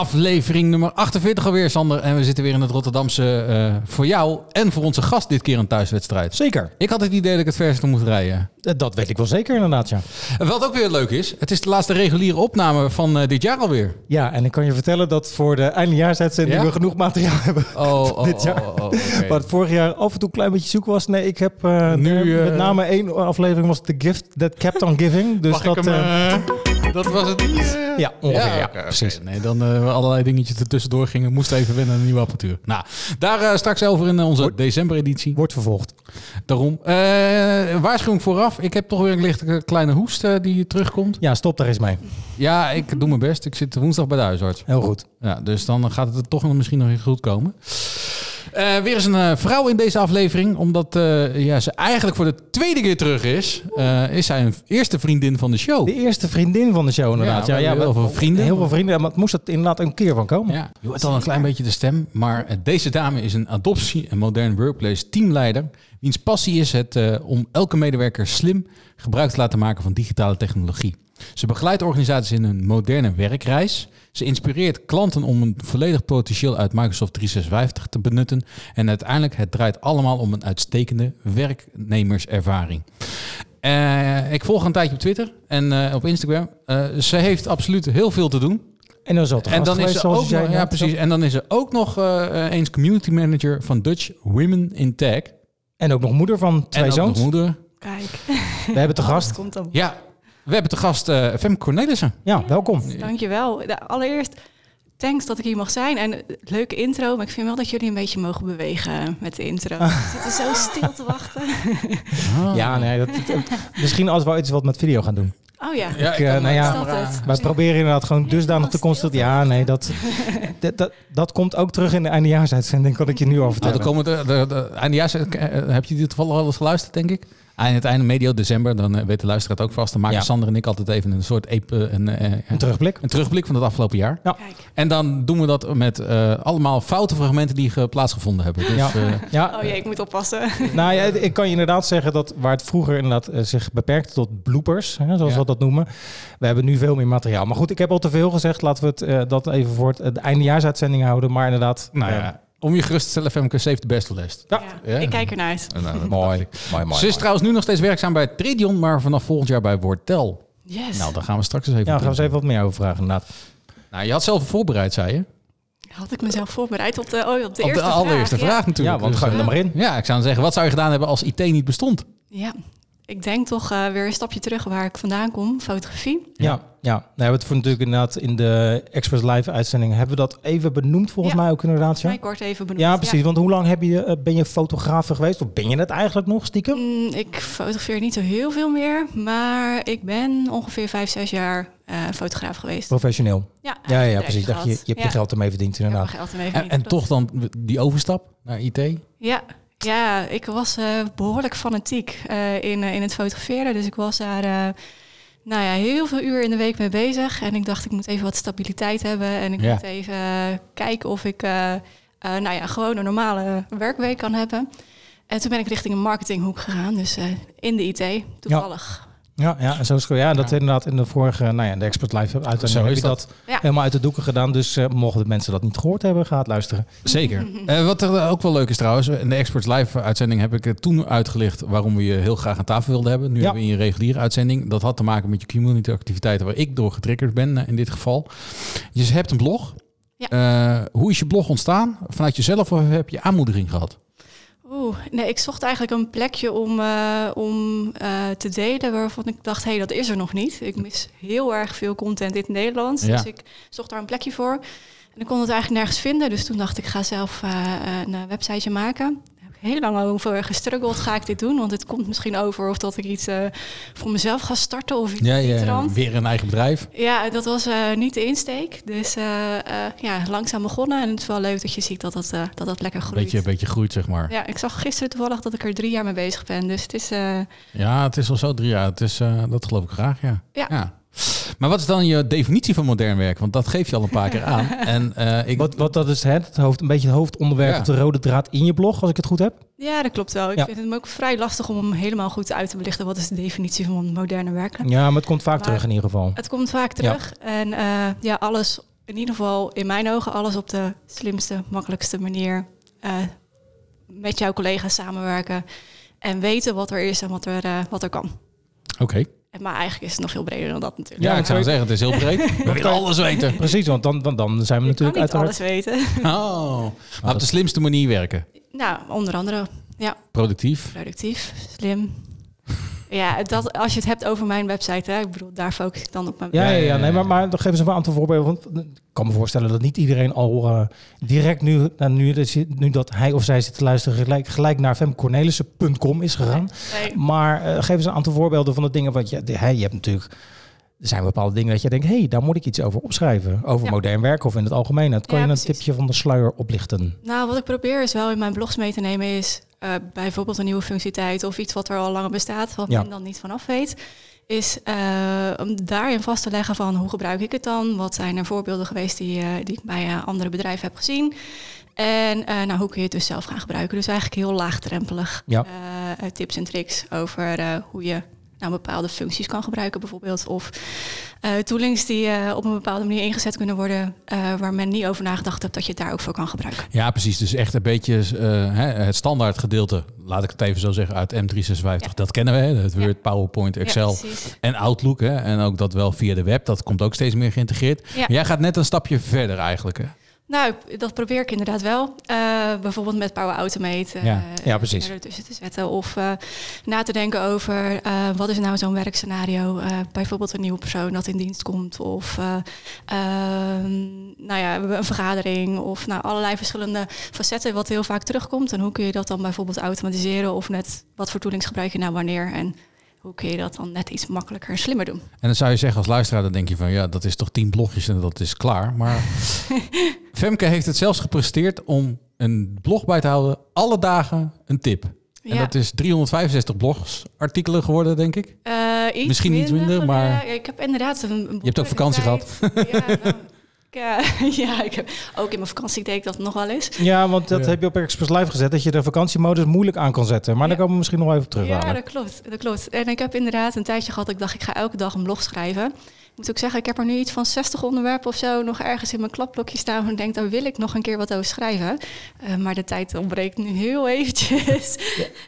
Aflevering nummer 48 alweer, Sander. En we zitten weer in het Rotterdamse eh, voor jou en voor onze gast dit keer een thuiswedstrijd. Zeker. Ik had het idee dat ik het verste moest rijden. Eh, Dat weet ik wel zeker inderdaad, ja. Wat ook weer leuk is, het is de laatste reguliere opname van eh, dit jaar alweer. Ja, en ik kan je vertellen dat voor de eindejaarsuitzending Ja? we genoeg materiaal hebben. Oh, oh, Dit jaar. oh, oh. Wat vorig jaar af en toe een klein beetje zoek was. Nee, ik heb Nu, met name één aflevering was The Gift That Kept On Giving. Dus Mag dat, ik hem, dat was het niet. eh? ja, ongeveer. Ja, Ja, oké, oké. precies. Nee, dan eh, allerlei dingetjes er tussendoor gingen. Moest even wennen aan een nieuwe apparatuur. Nou, daar eh, straks over in onze decembereditie. Wordt vervolgd. Daarom. Eh, waarschuwing vooraf. Ik heb toch weer een lichte kleine hoest eh, die terugkomt. Ja, stop daar eens mee. Ja, ik doe mijn best. Ik zit woensdag bij de huisarts. Heel goed. Ja, dus dan gaat het er toch nog misschien nog in goed komen. Eh, weer eens een eh, vrouw in deze aflevering. Omdat eh, ja, ze eigenlijk voor de tweede keer terug is. is zij een eerste vriendin van de show. De eerste vriendin van de show inderdaad. Ja, we hebben heel veel vrienden. Heel veel vrienden, maar het moest er inderdaad een keer van komen. Ja, je hoort al een klein beetje de stem. Maar deze dame is een adoptie- en modern workplace teamleider. Wiens passie is het om elke medewerker slim gebruik te laten maken van digitale technologie. Ze begeleidt organisaties in een moderne werkreis. Ze inspireert klanten om een volledig potentieel uit Microsoft 365 te benutten. En uiteindelijk, het draait allemaal om een uitstekende werknemerservaring. Eh, ik volg haar een tijdje op Twitter en eh, op Instagram. Eh, ze heeft absoluut heel veel te doen. En dan zal het En dan is geweest, ze ook nog, ja, precies. En dan is ze ook nog eens community manager van Dutch Women in Tech. En ook nog moeder van twee en ook zoons. nog moeder. Kijk, We hebben te gast. komt dan. Ja, we hebben te gast eh Fem Cornelissen. Ja, welkom. Dankjewel. Allereerst, thanks dat ik hier mag zijn. En eh, leuke intro, maar ik vind wel dat jullie een beetje mogen bewegen met de intro. We zitten zo stil te wachten. Ah. Ja, nee, dat, misschien als we iets wat met video gaan doen. Oh ja, Ja, Ik, eh, nou ja? Wij proberen inderdaad gewoon dusdanig te constateren. te Ja, nee, dat, dat, dat, dat komt ook terug in de eindejaarsuitzending, kan ik je nu al Nou, vertellen. de, de, de, eindejaars, eh, heb je dit toevallig al eens geluisterd, denk ik? Aan het einde medio december, dan eh, weet de luisteraar het ook vast. Dan maken Ja. Sander en ik altijd even een soort epe, een, eh, Een terugblik. een terugblik van het afgelopen jaar. Ja. En dan doen we dat met eh, allemaal foute fragmenten die ge- plaatsgevonden hebben. Dus, Ja. eh, Ja, Oh jee, ik moet oppassen. nou ja, ik kan je inderdaad zeggen dat waar het vroeger inderdaad eh, zich beperkte tot bloopers, hè, zoals Ja. we dat noemen. We hebben nu veel meer materiaal. Maar goed, ik heb al te veel gezegd. Laten we het, eh, dat even voor het, de eindejaarsuitzending houden. Maar inderdaad, nou eh, ja, om je gerust te stellen, Femke, save the best for last. Ja. Ja. Ik kijk ernaar uit. mooi, mooi, mooi. Ze is trouwens nu nog steeds werkzaam bij Tredion, maar vanaf volgend jaar bij Wortel. Yes. Nou, daar gaan we straks eens even Ja, daar gaan we eens even wat meer over vragen inderdaad. Nou, je had zelf voorbereid, zei je. Had ik mezelf voorbereid op de, oh, op de op eerste de allereerste vraag, Ja. natuurlijk. Ja, want Dus, ga je eh, er maar in. Ja, ik zou dan zeggen, wat zou je gedaan hebben als IT niet bestond? Ja, ik denk toch eh, weer een stapje terug waar ik vandaan kom. Fotografie. Ja, ja. Nou, we hebben het voor natuurlijk inderdaad in de Express Live uitzending hebben we dat even benoemd volgens Ja. mij ook inderdaad. Ja, Mij kort even benoemd. ja precies. Want hoe lang heb je, eh, ben je fotograaf geweest? Of ben je het eigenlijk nog stiekem? Mm, ik fotografeer niet zo heel veel meer, maar ik ben ongeveer vijf, zes jaar eh, fotograaf geweest. Professioneel. Ja, Ja, ja, precies. Dat je, je hebt Ja, je geld ermee verdiend ik heb inderdaad. geld ermee En, verdiend, en klopt. toch dan die overstap naar IT? Ja, ja ik was eh, behoorlijk fanatiek eh, in, eh, in het fotograferen. Dus ik was daar nou ja, heel veel uur in de week mee bezig. En ik dacht, ik moet even wat stabiliteit hebben. En ik Ja. moet even kijken of ik nou ja, gewoon een normale werkweek kan hebben. En toen ben ik richting een marketinghoek gegaan. Dus in de IT, toevallig. Ja, ja, en zo is het. Ja, dat Ja. inderdaad in de vorige, nou ja, de Expert Live uitzending Zo heb is ik dat, Ja. helemaal uit de doeken gedaan. Dus eh, mochten de mensen dat niet gehoord hebben, ga het luisteren. Zeker. Eh, wat er ook wel leuk is trouwens, in de Experts Live uitzending heb ik eh, toen uitgelicht waarom we je heel graag aan tafel wilden hebben. Nu Ja. hebben we in je reguliere uitzending. Dat had te maken met je community activiteiten waar ik door getriggerd ben eh, in dit geval. Je hebt een blog. Ja. Eh, hoe is je blog ontstaan? Vanuit jezelf of heb je aanmoediging gehad? Oeh, nee, ik zocht eigenlijk een plekje om, eh, om eh, te delen waarvan ik dacht, hé, hey, dat is er nog niet. Ik mis heel erg veel content in het Nederlands, Ja. dus ik zocht daar een plekje voor. En ik kon het eigenlijk nergens vinden, dus toen dacht ik, ga zelf eh, een eh, websiteje maken. Heel lang over gestruggeld. Ga ik dit doen? Want het komt misschien over of dat ik iets eh, voor mezelf ga starten of iets Ja, ja, weer een eigen bedrijf. Ja, dat was eh, niet de insteek. Dus eh, ja, langzaam begonnen. En het is wel leuk dat je ziet dat dat, dat, dat lekker groeit. Beetje, beetje groeit, zeg maar. Ja, ik zag gisteren toevallig dat ik er drie jaar mee bezig ben. Dus het is... Ja, het is al zo drie jaar. Het is, dat geloof ik graag, ja. Ja. Maar wat is dan je definitie van modern werk? Want dat geef je al een paar keer aan. En eh, ik, Wat, wat dat is het, het hoofd, een beetje het hoofdonderwerp, Ja. de rode draad in je blog, als ik het goed heb. ja, dat klopt wel. Ik Ja. vind het ook vrij lastig om hem helemaal goed uit te belichten. Wat is de definitie van moderne werken? Ja, maar het komt vaak Maar- terug in ieder geval. Het komt vaak terug. En eh, ja, alles, in ieder geval in mijn ogen, alles op de slimste, makkelijkste manier eh, met jouw collega's samenwerken. En weten wat er is en wat er, wat er kan. Oké. Maar eigenlijk is het nog veel breder dan dat natuurlijk. Ja, ik zou zeggen, het is heel breed. We willen alles weten. Precies, want dan, dan, dan zijn we Je kan natuurlijk niet uiteraard... alles weten. Oh. Maar op de slimste manier werken. nou, onder andere, ja, Productief. productief, slim. Ja, dat, als je het hebt over mijn website, hè, ik bedoel, daar focus ik dan op mijn Ja, ja, Ja, nee, maar, maar dan geven ze een aantal voorbeelden. Want ik kan me voorstellen dat niet iedereen al eh, direct nu, nou, nu, dat nu dat hij of zij zit te luisteren, gelijk, gelijk naar femcornelissen.com is gegaan. Nee. Maar eh geef eens een aantal voorbeelden van de dingen wat je, de- hè, je hebt natuurlijk. Er zijn bepaalde dingen dat je denkt, hé, hey, daar moet ik iets over opschrijven. Over Ja. modern werk of in het algemeen. Dat kan Ja, je een precies. tipje van de sluier oplichten. Nou, wat ik probeer is wel in mijn blogs mee te nemen is eh, bijvoorbeeld een nieuwe functionaliteit of iets wat er al langer bestaat, wat Ja. men dan niet vanaf weet. Is eh, om daarin vast te leggen van hoe gebruik ik het dan? Wat zijn er voorbeelden geweest die, eh, die ik bij andere bedrijven heb gezien? En nou, hoe kun je het dus zelf gaan gebruiken? Dus eigenlijk heel laagdrempelig. Ja. Tips en tricks over hoe je nou, bepaalde functies kan gebruiken bijvoorbeeld. Of eh, toolings die eh, op een bepaalde manier ingezet kunnen worden... eh, waar men niet over nagedacht heeft dat je het daar ook voor kan gebruiken. Ja, precies. Dus echt een beetje het standaard gedeelte, laat ik het even zo zeggen, uit M356. Ja. Dat kennen we, hè? het Word, Ja. PowerPoint, Excel en Outlook. Hè? En ook dat wel via de web, dat komt ook steeds meer geïntegreerd. Maar jij gaat net een stapje verder eigenlijk. Hè? Nou, dat probeer ik inderdaad wel. Eh, bijvoorbeeld met Power Automate. eh, Ja. Ja, precies. tussen te zetten. Of eh, na te denken over wat is nou zo'n werkscenario. Bijvoorbeeld een nieuwe persoon dat in dienst komt. Of eh, ehm, nou ja, een vergadering. Of nou, allerlei verschillende facetten wat heel vaak terugkomt. En hoe kun je dat dan bijvoorbeeld automatiseren? Of net wat voor toolings gebruik je nou wanneer? En hoe kun je dat dan net iets makkelijker en slimmer doen? En dan zou je zeggen als luisteraar, dan denk je van ja, dat is toch tien blogjes en dat is klaar. Maar Femke heeft het zelfs gepresteerd om een blog bij te houden, alle dagen een tip. En dat is 365 blogs, artikelen geworden, denk ik. Eh, iets Misschien iets minder, maar- Ja, ik heb inderdaad een, een Je hebt ook vakantie tijd. Ja, nou, ik, eh, ja, ik heb ook in mijn vakantie deed ik dat nog wel eens. Ja, want dat Ja. heb je op Express Live gezet, dat je de vakantiemodus moeilijk aan kan zetten. Maar daar Ja. komen we misschien nog even op terug. Ja, dat klopt, dat klopt. En ik heb inderdaad een tijdje gehad, dat ik dacht, ik ga elke dag een blog schrijven. Ik moet ook zeggen, ik heb er nu iets van 60 onderwerpen of zo nog ergens in mijn klapblokje staan. En ik denk, daar wil ik nog een keer wat over schrijven. Eh, maar de tijd ontbreekt nu heel eventjes.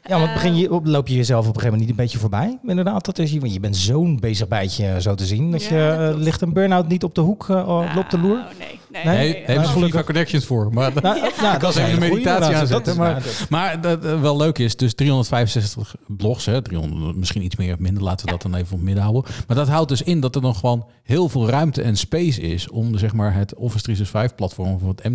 Ja, want begin je, op- loop je jezelf op een gegeven moment niet een beetje voorbij? Inderdaad, dat is, want je bent zo'n bezig bijtje zo te zien. Dat Ja, je dat eh, ligt een burn-out niet op de hoek, eh, op de loer? Nou, nee, nee. Nee? Nee, nee, gelukkig- FIFA Connections voor. Maar, Nou, ja, ik is even goeie meditatie aanzetten. Maar, nou, maar dat wel leuk is, dus 365 blogs, hè, 300, misschien iets meer of minder, laten we dat dan even op het midden houden. Maar dat houdt dus in dat er nog gewoon heel veel ruimte en space is om zeg maar, het Office 365 platform of het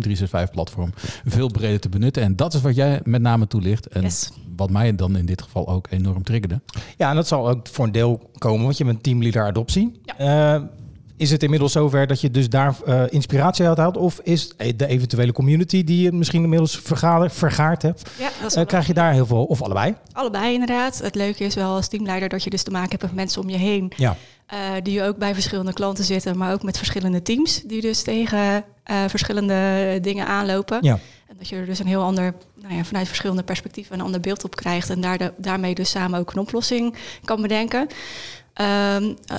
M365 platform veel breder te benutten. En dat is wat jij met name toelicht. En Yes. wat mij dan in dit geval ook enorm triggerde. Ja, en dat zal ook voor een deel komen, want je bent teamleader adoptie. Eh, is het inmiddels zover dat je dus daar eh, inspiratie uit haalt? Of is de eventuele community die je misschien inmiddels vergaard, vergaard hebt, Ja, wel krijg je daar heel veel, of allebei? Allebei inderdaad. Het leuke is wel als teamleider dat je dus te maken hebt met mensen om je heen. Ja. Eh, die ook bij verschillende klanten zitten, maar ook met verschillende teams. Die dus tegen eh, verschillende dingen aanlopen. Ja. En dat je er dus een heel ander, nou ja, vanuit verschillende perspectieven een ander beeld op krijgt. En daar de- daarmee dus samen ook een oplossing kan bedenken. Ehm eh,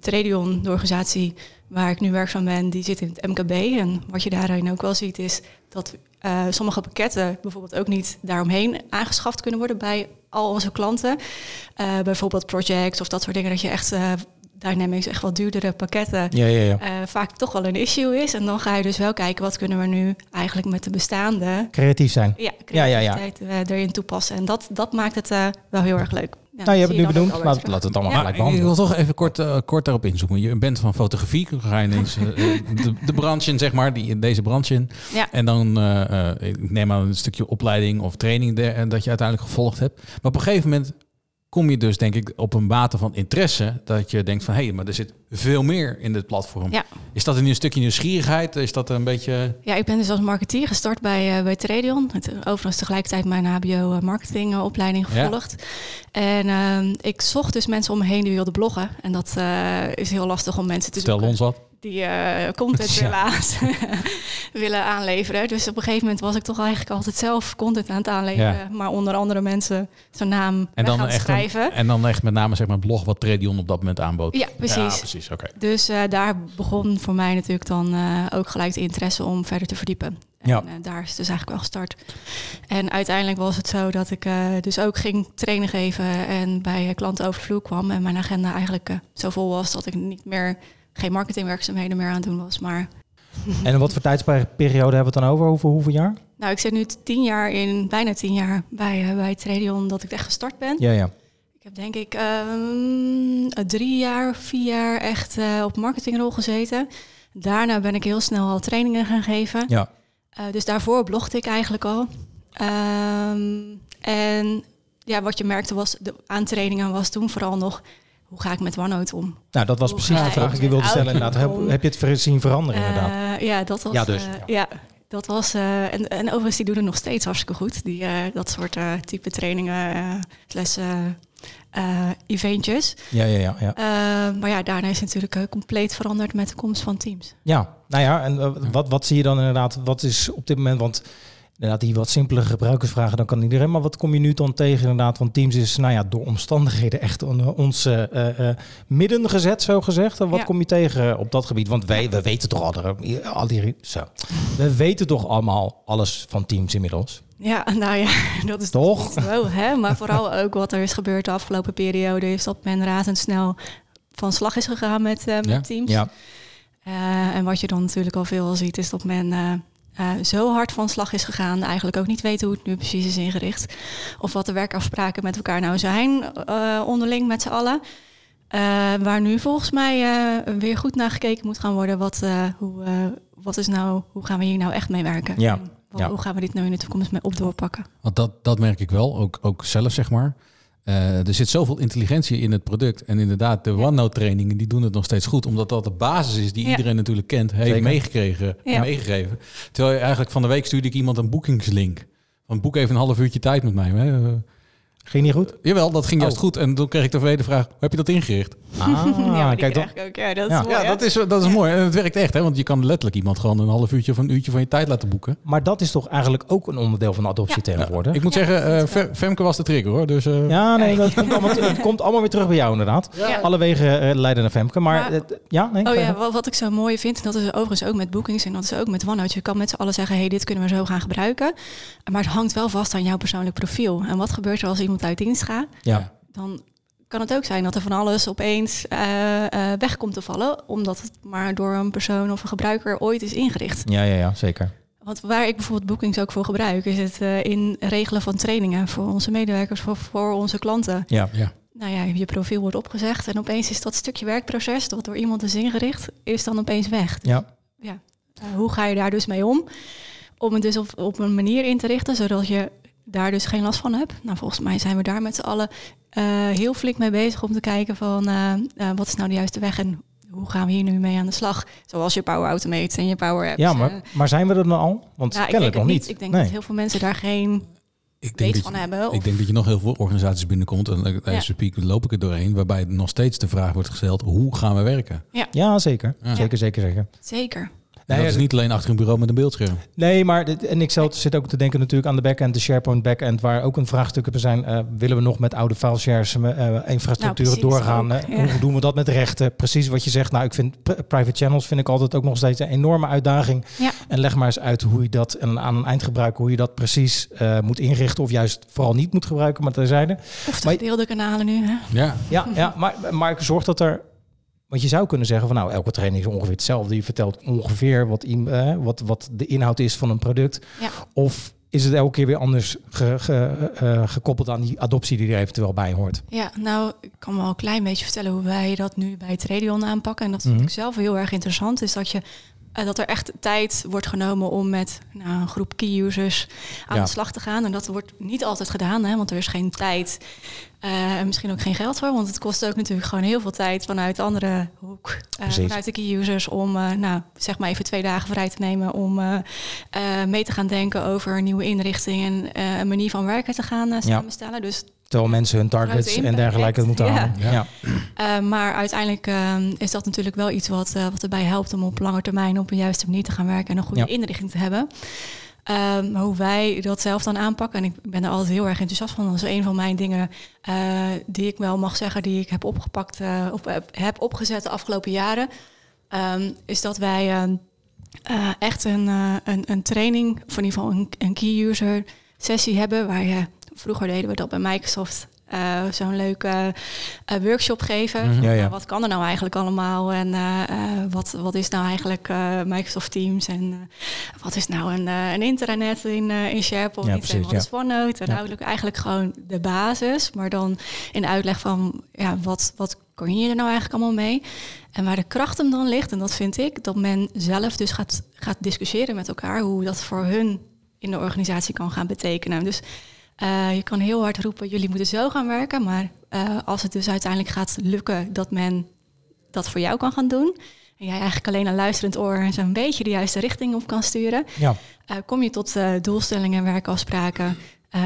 Tradion, de organisatie waar ik nu werkzaam ben, die zit in het MKB. En wat je daarin ook wel ziet is dat eh, sommige pakketten bijvoorbeeld ook niet daaromheen aangeschaft kunnen worden bij al onze klanten. Eh, bijvoorbeeld projects of dat soort dingen, dat je echt eh, Dynamics echt wat duurdere pakketten Ja, ja, ja. eh, vaak toch wel een issue is. En dan ga je dus wel kijken wat kunnen we nu eigenlijk met de bestaande Creatief zijn. ja, Ja, ja, ja. creativiteit, eh, erin toepassen. En dat, dat maakt het eh, wel heel erg leuk. Ja, nou, je hebt het nu benoemd. alweer Laat, het allemaal Ja. gelijk Ik wil behandelen. toch even kort, eh, kort daarop inzoomen. Je bent van fotografie, dan ga je ineens de, de branche in, zeg maar, die, deze branche in. Ja. En dan, eh, eh, ik neem aan een stukje opleiding of training eh, dat je uiteindelijk gevolgd hebt. Maar op een gegeven moment kom je dus, denk ik, op een mate van interesse. Dat je denkt van, hé, hey, maar er zit veel meer in dit platform. Ja. Is dat een stukje nieuwsgierigheid? Is dat een beetje... Ja, ik ben dus als marketeer gestart bij, uh, bij Tradion. Het, overigens tegelijkertijd mijn HBO marketing uh, opleiding gevolgd. Ja. En uh, ik zocht dus mensen om me heen die wilden bloggen. En dat is heel lastig om mensen te Stel ons wat. Die uh, content ja. willen, willen aanleveren. Dus op een gegeven moment was ik toch eigenlijk altijd zelf content aan het aanleveren. Ja. Maar onder andere mensen zijn naam en dan gaan echt schrijven. Een, en dan echt met name zeg maar blog wat Tradion op dat moment aanbood. Ja, precies. Ja, precies. Oké. Okay. Dus uh, daar begon voor mij natuurlijk dan uh, ook gelijk de interesse om verder te verdiepen. Ja. En uh, daar is het dus eigenlijk wel gestart. En uiteindelijk was het zo dat ik dus ook ging trainen geven en bij klanten over de vloer kwam. En mijn agenda eigenlijk zo vol was dat ik niet meer, geen marketingwerkzaamheden meer aan doen was. Maar en wat voor tijdsperiode hebben we het dan over? Over hoeveel jaar? Nou, ik zit nu tien jaar in, bijna tien jaar bij, uh, bij Tradion dat ik echt gestart ben. Ja, ja. Ik heb denk ik um, drie jaar, vier jaar echt uh, op marketingrol gezeten. Daarna ben ik heel snel al trainingen gaan geven. Ja. Uh, dus daarvoor blogde ik eigenlijk al. Um, en ja, wat je merkte was, de, aan trainingen was toen vooral nog... hoe ga ik met OneNote om? Nou, dat was Hoe precies de vraag die ik je wilde stellen. Inderdaad. Heb, heb je het ver- zien veranderen inderdaad? Uh, ja, dat was... Ja, dus. Uh, ja. Dat was, uh, en, en overigens, die doen het nog steeds hartstikke goed. Die, uh, dat soort uh, type trainingen, lessen, eventjes. Ja, ja, ja. ja. maar ja, daarna is het natuurlijk compleet veranderd met de komst van Teams. Ja, nou ja, en wat, wat zie je dan inderdaad? Wat is op dit moment, want inderdaad die wat simpelere gebruikersvragen, dan kan iedereen. Maar wat kom je nu dan tegen inderdaad? Want Teams is, nou ja, door omstandigheden echt ons uh, uh, midden gezet, zo gezegd. En wat Ja. kom je tegen op dat gebied? Want wij, we weten toch al, al die, zo. We weten toch allemaal alles van Teams inmiddels? Ja, nou ja, dat is Toch? Zo, hè? Maar vooral ook wat er is gebeurd de afgelopen periode, is dat men razendsnel van slag is gegaan met, uh, met Ja. Teams. Ja, en wat je dan natuurlijk al veel ziet, is dat men uh, uh, zo hard van slag is gegaan, eigenlijk ook niet weet hoe het nu precies is ingericht. Of wat de werkafspraken met elkaar nou zijn, uh, onderling met z'n allen. Uh, waar nu volgens mij uh, weer goed naar gekeken moet gaan worden. Wat, uh, hoe, wat is nou, hoe gaan we hier nou echt mee werken? Ja. En wat, Ja. Hoe gaan we dit nou in de toekomst mee op doorpakken? Want dat, dat merk ik wel, ook, ook zelf zeg maar. Eh, er zit zoveel intelligentie in het product. En inderdaad, de Ja. OneNote trainingen die doen het nog steeds goed. Omdat dat de basis is die Ja. iedereen natuurlijk kent, heeft Zeker. meegekregen, Ja. meegegeven. Terwijl je eigenlijk van de week stuurde ik iemand een boekingslink. Van boek even een half uurtje tijd met mij. Hè? Eh, ging niet goed? jawel, dat ging juist Oh. goed. En toen kreeg ik de tweede vraag, hoe heb je dat ingericht? Ah, ja, kijk ook. Ja, dat is Ja. mooi, Ja, dat is, dat is mooi. En het werkt echt, hè? want je kan letterlijk iemand gewoon een half uurtje of een uurtje van je tijd laten boeken. Maar dat is toch eigenlijk ook een onderdeel van adoptie Ja. tegenwoordig? Ik moet Ja, zeggen, dat eh, Femke was de trigger hoor. Dus, eh, Ja, nee, dat komt allemaal, het komt allemaal weer terug bij jou inderdaad. Ja. Alle wegen eh, leiden naar Femke. Maar, ja, nee. Oh ja, wat, wat ik zo mooi vind, en dat is overigens ook met bookings en dat is ook met OneNote. Je kan met z'n allen zeggen, hey, dit kunnen we zo gaan gebruiken. Maar het hangt wel vast aan jouw persoonlijk profiel. En wat gebeurt er als iemand uit dienst gaat? ja. Dan kan het ook zijn dat er van alles opeens eh, eh, weg komt te vallen. Omdat het maar door een persoon of een gebruiker ooit is ingericht. Ja, ja, ja, zeker. Want waar ik bijvoorbeeld bookings ook voor gebruik, is het eh, in regelen van trainingen voor onze medewerkers, voor, voor onze klanten. Ja. ja. Nou ja, je profiel wordt opgezegd en opeens is dat stukje werkproces dat door iemand is ingericht, is dan opeens weg. Ja. Uh, hoe ga je daar dus mee om? Om het dus op, op een manier in te richten, zodat je daar dus geen last van hebt. Nou, volgens mij zijn we daar met z'n allen uh, heel flink mee bezig om te kijken van uh, uh, wat is nou de juiste weg en hoe gaan we hier nu mee aan de slag? Zoals je Power Automate en je Power Apps. Ja, maar, maar zijn we er dan al? Want nou, ik kennelijk nog niet. Ik denk nee. dat heel veel mensen daar geen Ik denk, weet dat van je, hebben. ik denk dat je nog heel veel organisaties binnenkomt. En uh, Ja. speak loop ik er doorheen. Waarbij nog steeds de vraag wordt gesteld, hoe gaan we werken? Ja, zeker. Ja. Zeker, zeker, zeker. Zeker. En Nee, dat is niet alleen achter een bureau met een beeldscherm. Nee, maar dit- en ik zelf zit ook te denken natuurlijk aan de backend, de SharePoint backend, waar ook een vraagstuk op zijn. eh, willen we nog met oude file shares eh, infrastructuren Nou, doorgaan? ook, ja. Hoe doen we dat met rechten? Precies wat je zegt. Nou, ik vind pri- private channels vind ik altijd ook nog steeds een enorme uitdaging. Ja. En leg maar eens uit hoe je dat en aan een eindgebruiker, hoe je dat precies eh, moet inrichten of juist vooral niet moet gebruiken, maar terzijde. Of de Maar- gedeelde kanalen nu. Hè? Ja, Ja, ja maar, maar ik zorg dat er Want je zou kunnen zeggen van nou, elke training is ongeveer hetzelfde. Je vertelt ongeveer wat, eh, wat, wat de inhoud is van een product. Ja. Of is het elke keer weer anders ge- ge- eh, gekoppeld aan die adoptie die er eventueel bij hoort? Ja, nou, ik kan wel een klein beetje vertellen hoe wij dat nu bij Tradion aanpakken. En dat vind Mhm. ik zelf heel erg interessant. Is dat, je, eh, dat er echt tijd wordt genomen om met nou, een groep key users aan Ja. de slag te gaan. En dat wordt niet altijd gedaan, hè, want er is geen tijd eh, en misschien ook geen geld voor. Want het kost ook natuurlijk gewoon heel veel tijd vanuit de andere hoek. eh, vanuit de key users om, eh, nou, zeg maar even twee dagen vrij te nemen om eh, eh, mee te gaan denken over een nieuwe inrichting en eh, een manier van werken te gaan samenstellen. Dus Terwijl mensen hun targets en dergelijke moeten Ja. halen. Ja. Uh, maar uiteindelijk uh, is dat natuurlijk wel iets wat, uh, wat erbij helpt om op lange termin op een juiste manier te gaan werken en een goede Ja. inrichting te hebben. Um, hoe wij dat zelf dan aanpakken, en ik ben er altijd heel erg enthousiast van. Dat is een van mijn dingen uh, die ik wel mag zeggen, die ik heb opgepakt uh, of heb, opgezet de afgelopen jaren. Um, is dat wij uh, echt een, een, een training, of in ieder geval een, een key user sessie hebben. Waar je, vroeger deden we dat bij Microsoft uh, zo'n leuke uh, workshop geven. Mhm. Ja, ja. Uh, wat kan er nou eigenlijk allemaal? En uh, wat, wat is nou eigenlijk Microsoft Teams? En wat is nou een, een intranet in, in SharePoint? Ja, precies, en wat is OneNote? En Ja. eigenlijk, eigenlijk gewoon de basis. Maar dan in uitleg van ja, wat, wat kan je er nou eigenlijk allemaal mee? En waar de kracht hem dan ligt, en dat vind ik, dat men zelf dus gaat, gaat discussiëren met elkaar hoe dat voor hun in de organisatie kan gaan betekenen. Dus uh, je kan heel hard roepen, jullie moeten zo gaan werken. Maar uh, als het dus uiteindelijk gaat lukken dat men dat voor jou kan gaan doen. En jij eigenlijk alleen een luisterend oor en zo'n beetje de juiste richting op kan sturen. Ja. Uh, kom je tot doelstellingen, werkafspraken,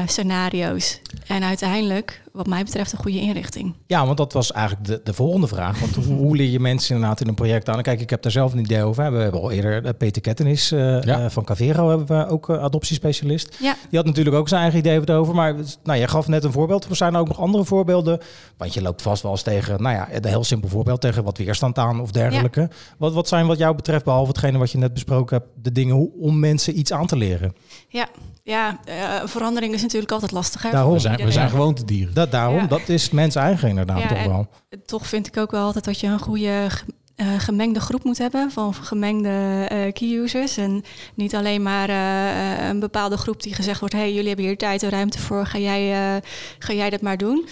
scenario's. En uiteindelijk, wat mij betreft, een goede inrichting. Ja, want dat was eigenlijk de, de volgende vraag. Want hoe, hoe leer je mensen inderdaad in een project aan? Kijk, ik heb daar zelf een idee over. We hebben al eerder eh, Peter Kettenis uh, Ja. uh, van Cavero hebben we ook uh, adoptiespecialist. Ja. Die had natuurlijk ook zijn eigen idee over. Maar nou, je gaf net een voorbeeld. Er zijn ook nog andere voorbeelden. Want je loopt vast wel eens tegen, nou ja, een heel simpel voorbeeld tegen wat weerstand aan of dergelijke. Wat, wat zijn wat jou betreft, behalve hetgene wat je net besproken hebt, de dingen hoe, om mensen iets aan te leren? Ja, ja uh, verandering is natuurlijk altijd lastiger. Daarom. We zijn, we zijn gewoontedieren. Dat, daarom, Ja. dat is mens eigen inderdaad Ja, toch wel. Toch vind ik ook wel altijd dat je een goede uh, gemengde groep moet hebben van gemengde uh, key users. En niet alleen maar uh, een bepaalde groep die gezegd wordt: hey, jullie hebben hier tijd en ruimte voor, ga jij, ga jij dat maar doen.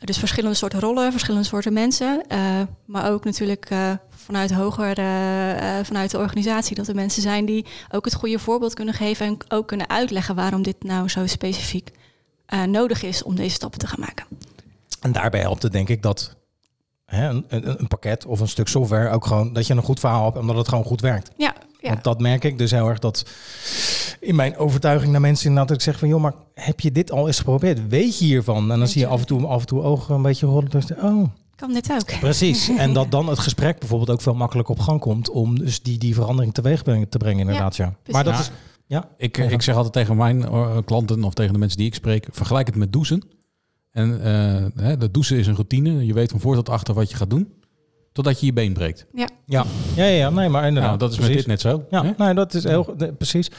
Dus verschillende soorten rollen, verschillende soorten mensen. Maar ook natuurlijk vanuit hoger, vanuit de organisatie, dat er mensen zijn die ook het goede voorbeeld kunnen geven en ook kunnen uitleggen waarom dit nou zo specifiek uh, nodig is om deze stappen te gaan maken. En daarbij helpt het denk ik dat hè, een, een, een pakket of een stuk software ook gewoon dat je een goed verhaal hebt omdat het gewoon goed werkt. Ja, ja. Want dat merk ik dus heel erg dat in mijn overtuiging naar mensen inderdaad dat ik zeg van joh, maar heb je dit al eens geprobeerd? Weet je hiervan? En dan Weet zie je af en toe af en toe ogen een beetje rollen. Dus, oh, kan dit ook. precies. en dat dan het gesprek bijvoorbeeld ook veel makkelijker op gang komt om dus die, die verandering teweeg te brengen inderdaad. Ja, Maar dat Ja. is ja. Ik, ik zeg altijd tegen mijn eh, klanten of tegen de mensen die ik spreek, vergelijk het met douchen. En eh, hè, dat douchen is een routine. Je weet van voor tot achter wat je gaat doen, totdat je je been breekt. Ja, ja, ja, ja, nee, maar inderdaad. Nou, dat is precies. met dit net zo. Ja, nee, dat is heel nee, precies.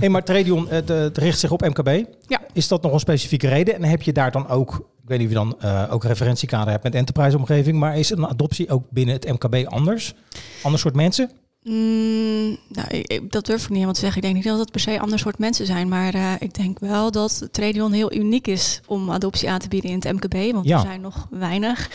hey, maar Tradion, het, het richt zich op MKB. Ja. Is dat nog een specifieke reden? En heb je daar dan ook, ik weet niet of je dan eh, ook referentiekader hebt met enterprise omgeving, maar is een adoptie ook binnen het MKB anders? Ander soort mensen? Mm, nou, ik- dat durf ik niet helemaal te zeggen. Ik denk niet dat het per se een ander soort mensen zijn. Maar eh, ik denk wel dat Tradion heel uniek is om adoptie aan te bieden in het MKB. Want Ja. er zijn nog weinig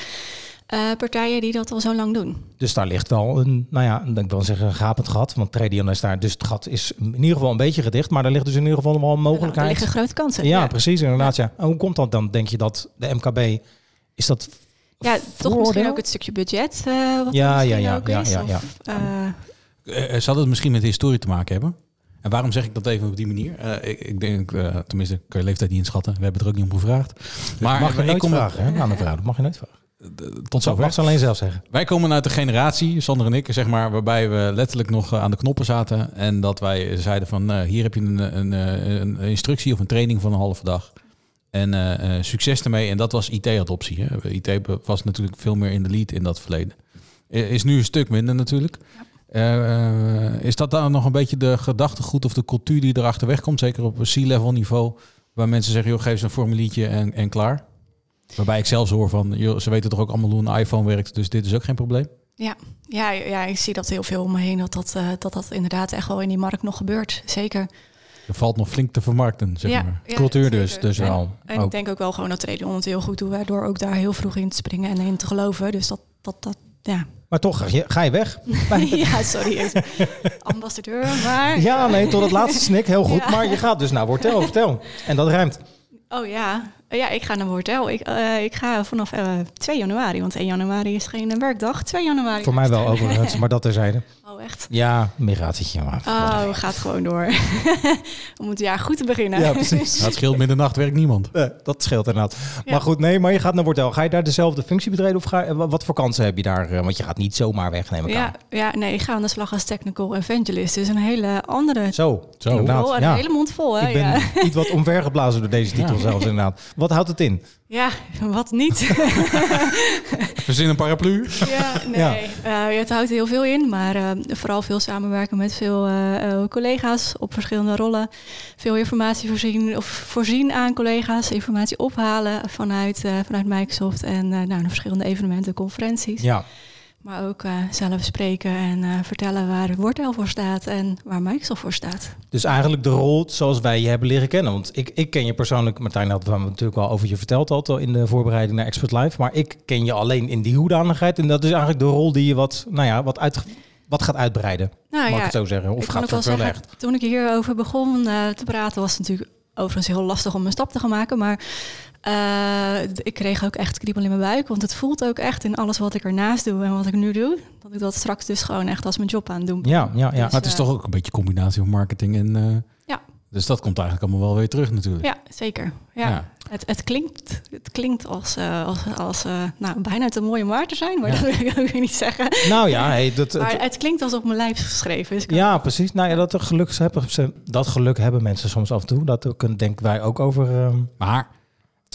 eh, partijen die dat al zo lang doen. Dus daar ligt wel een, nou ja, ik wil zeggen een gapend gat. Want Tradion is daar, dus het gat is in ieder geval een beetje gedicht. Maar er ligt dus in ieder geval wel een Er mogelijkheid. liggen grote kansen. Ja, precies, inderdaad. Ja. En hoe komt dat dan? Denk je dat de MKB, is dat Ja, toch misschien ook het stukje budget. eh wat Ja, er ja, ja, ja, is, ja, ja. eh, Eh, zal het misschien met historie te maken hebben? En waarom zeg ik dat even op die manier? Eh, ik, ik denk, eh, tenminste, kan je leeftijd niet inschatten. We hebben er ook niet om gevraagd. Maar mag je ik kom vragen hè, aan een vrouw? Dat mag je nooit vragen. tot Dat zover. mag ze alleen zelf zeggen. Wij komen uit de generatie, Sander en ik, zeg maar, waarbij we letterlijk nog aan de knoppen zaten. En dat wij zeiden van, eh, hier heb je een, een, een instructie of een training van een halve dag. En eh, eh, succes ermee. En dat was IT-adoptie. Hè. IT was natuurlijk veel meer in de lead in dat verleden. Is nu een stuk minder natuurlijk. Eh, is dat dan nog een beetje de gedachtegoed of de cultuur die erachter wegkomt? Zeker op C-level niveau. Waar mensen zeggen, joh, geef ze een formuliertje en, en klaar. Waarbij ik zelfs hoor van, joh, ze weten toch ook allemaal hoe een iPhone werkt. Dus dit is ook geen probleem. Ja, ja, ja, ik zie dat heel veel om me heen. Dat dat, eh, dat dat inderdaad echt wel in die markt nog gebeurt. Zeker. Er valt nog flink te vermarkten, zeg ja, maar. ja, Cultuur dus, dus En- wel. En Ook. ik denk ook wel gewoon dat Tradion het heel goed doet. hè, Door ook daar heel vroeg in te springen en in te geloven. Dus dat, dat, dat ja. Maar toch, ga je, ga je weg? ja, sorry. Ambassadeur, maar... Ja, nee, tot het laatste snik. Heel goed. Ja. Maar je gaat dus naar Wortel, vertel. En dat ruimt. Oh ja. ja, ik ga naar Hotel. Ik, eh, ik ga vanaf eh 2 januari, want 1 januari is geen werkdag. 2 januari. Voor mij wel overigens, maar dat terzijde. Oh, echt? Ja, migratietje. Maar Oh, gaat gewoon door. Om het jaar goed te beginnen. Ja, precies. Nou, het scheelt middernacht werkt niemand. Eh, dat scheelt inderdaad. Ja. Maar goed, nee, maar je gaat naar Wortel. Ga je daar dezelfde functie betreden of ga, wa- wat voor kansen heb je daar? Eh, Want je gaat niet zomaar weg, neem ik Ja, aan. ja, nee, ik ga aan de slag als technical evangelist. Dus een hele andere Zo, Zo. inderdaad. Een ja. hele mond vol, hè? Ik ben Ja. iets wat omvergeblazen door deze titel Ja. zelfs inderdaad. Wat houdt het in? Ja, wat niet. Verzin een paraplu. ja, nee. Eh, het houdt heel veel in, maar eh, vooral veel samenwerken met veel eh, collega's op verschillende rollen. Veel informatie voorzien, of voorzien aan collega's, informatie ophalen vanuit, vanuit Microsoft en de verschillende evenementen, conferenties. Ja, Maar ook eh, zelf spreken en eh, vertellen waar Wortel voor staat en waar Microsoft voor staat. dus eigenlijk de rol zoals wij je hebben leren kennen. Want ik, ik ken je persoonlijk, Martijn had het natuurlijk wel over je verteld al in de voorbereiding naar Expert Live. Maar ik ken je alleen in die hoedanigheid. En dat is eigenlijk de rol die je wat, nou ja, wat, uit, wat gaat uitbreiden. Nou mag ik ja, het zo zeggen? Of ik gaat vervullen zeggen, echt? toen ik hierover begon eh, te praten, was het natuurlijk overigens heel lastig om een stap te gaan maken. Maar eh, ik kreeg ook echt kriebel in mijn buik. Want het voelt ook echt in alles wat ik ernaast doe en wat ik nu doe. Dat ik dat straks dus gewoon echt als mijn job aan doen ben. Ja, ja, ja. Dus, Maar het is eh, toch ook een beetje een combinatie van marketing en... eh, Ja. Dus dat komt eigenlijk allemaal wel weer terug natuurlijk. Ja, zeker. Ja. Ja. Het, het klinkt, het klinkt als, eh, als, als nou, bijna te mooie om waar te zijn, maar Ja. dat wil ik ook weer niet zeggen. Nou ja, hey, dat, het- Maar het klinkt als op mijn lijf geschreven. Dus ik kan- ja, precies. Nou ja, dat, geluk hebben, ze- dat geluk hebben mensen soms af en toe. Dat ook, denken wij ook over. ehm, Maar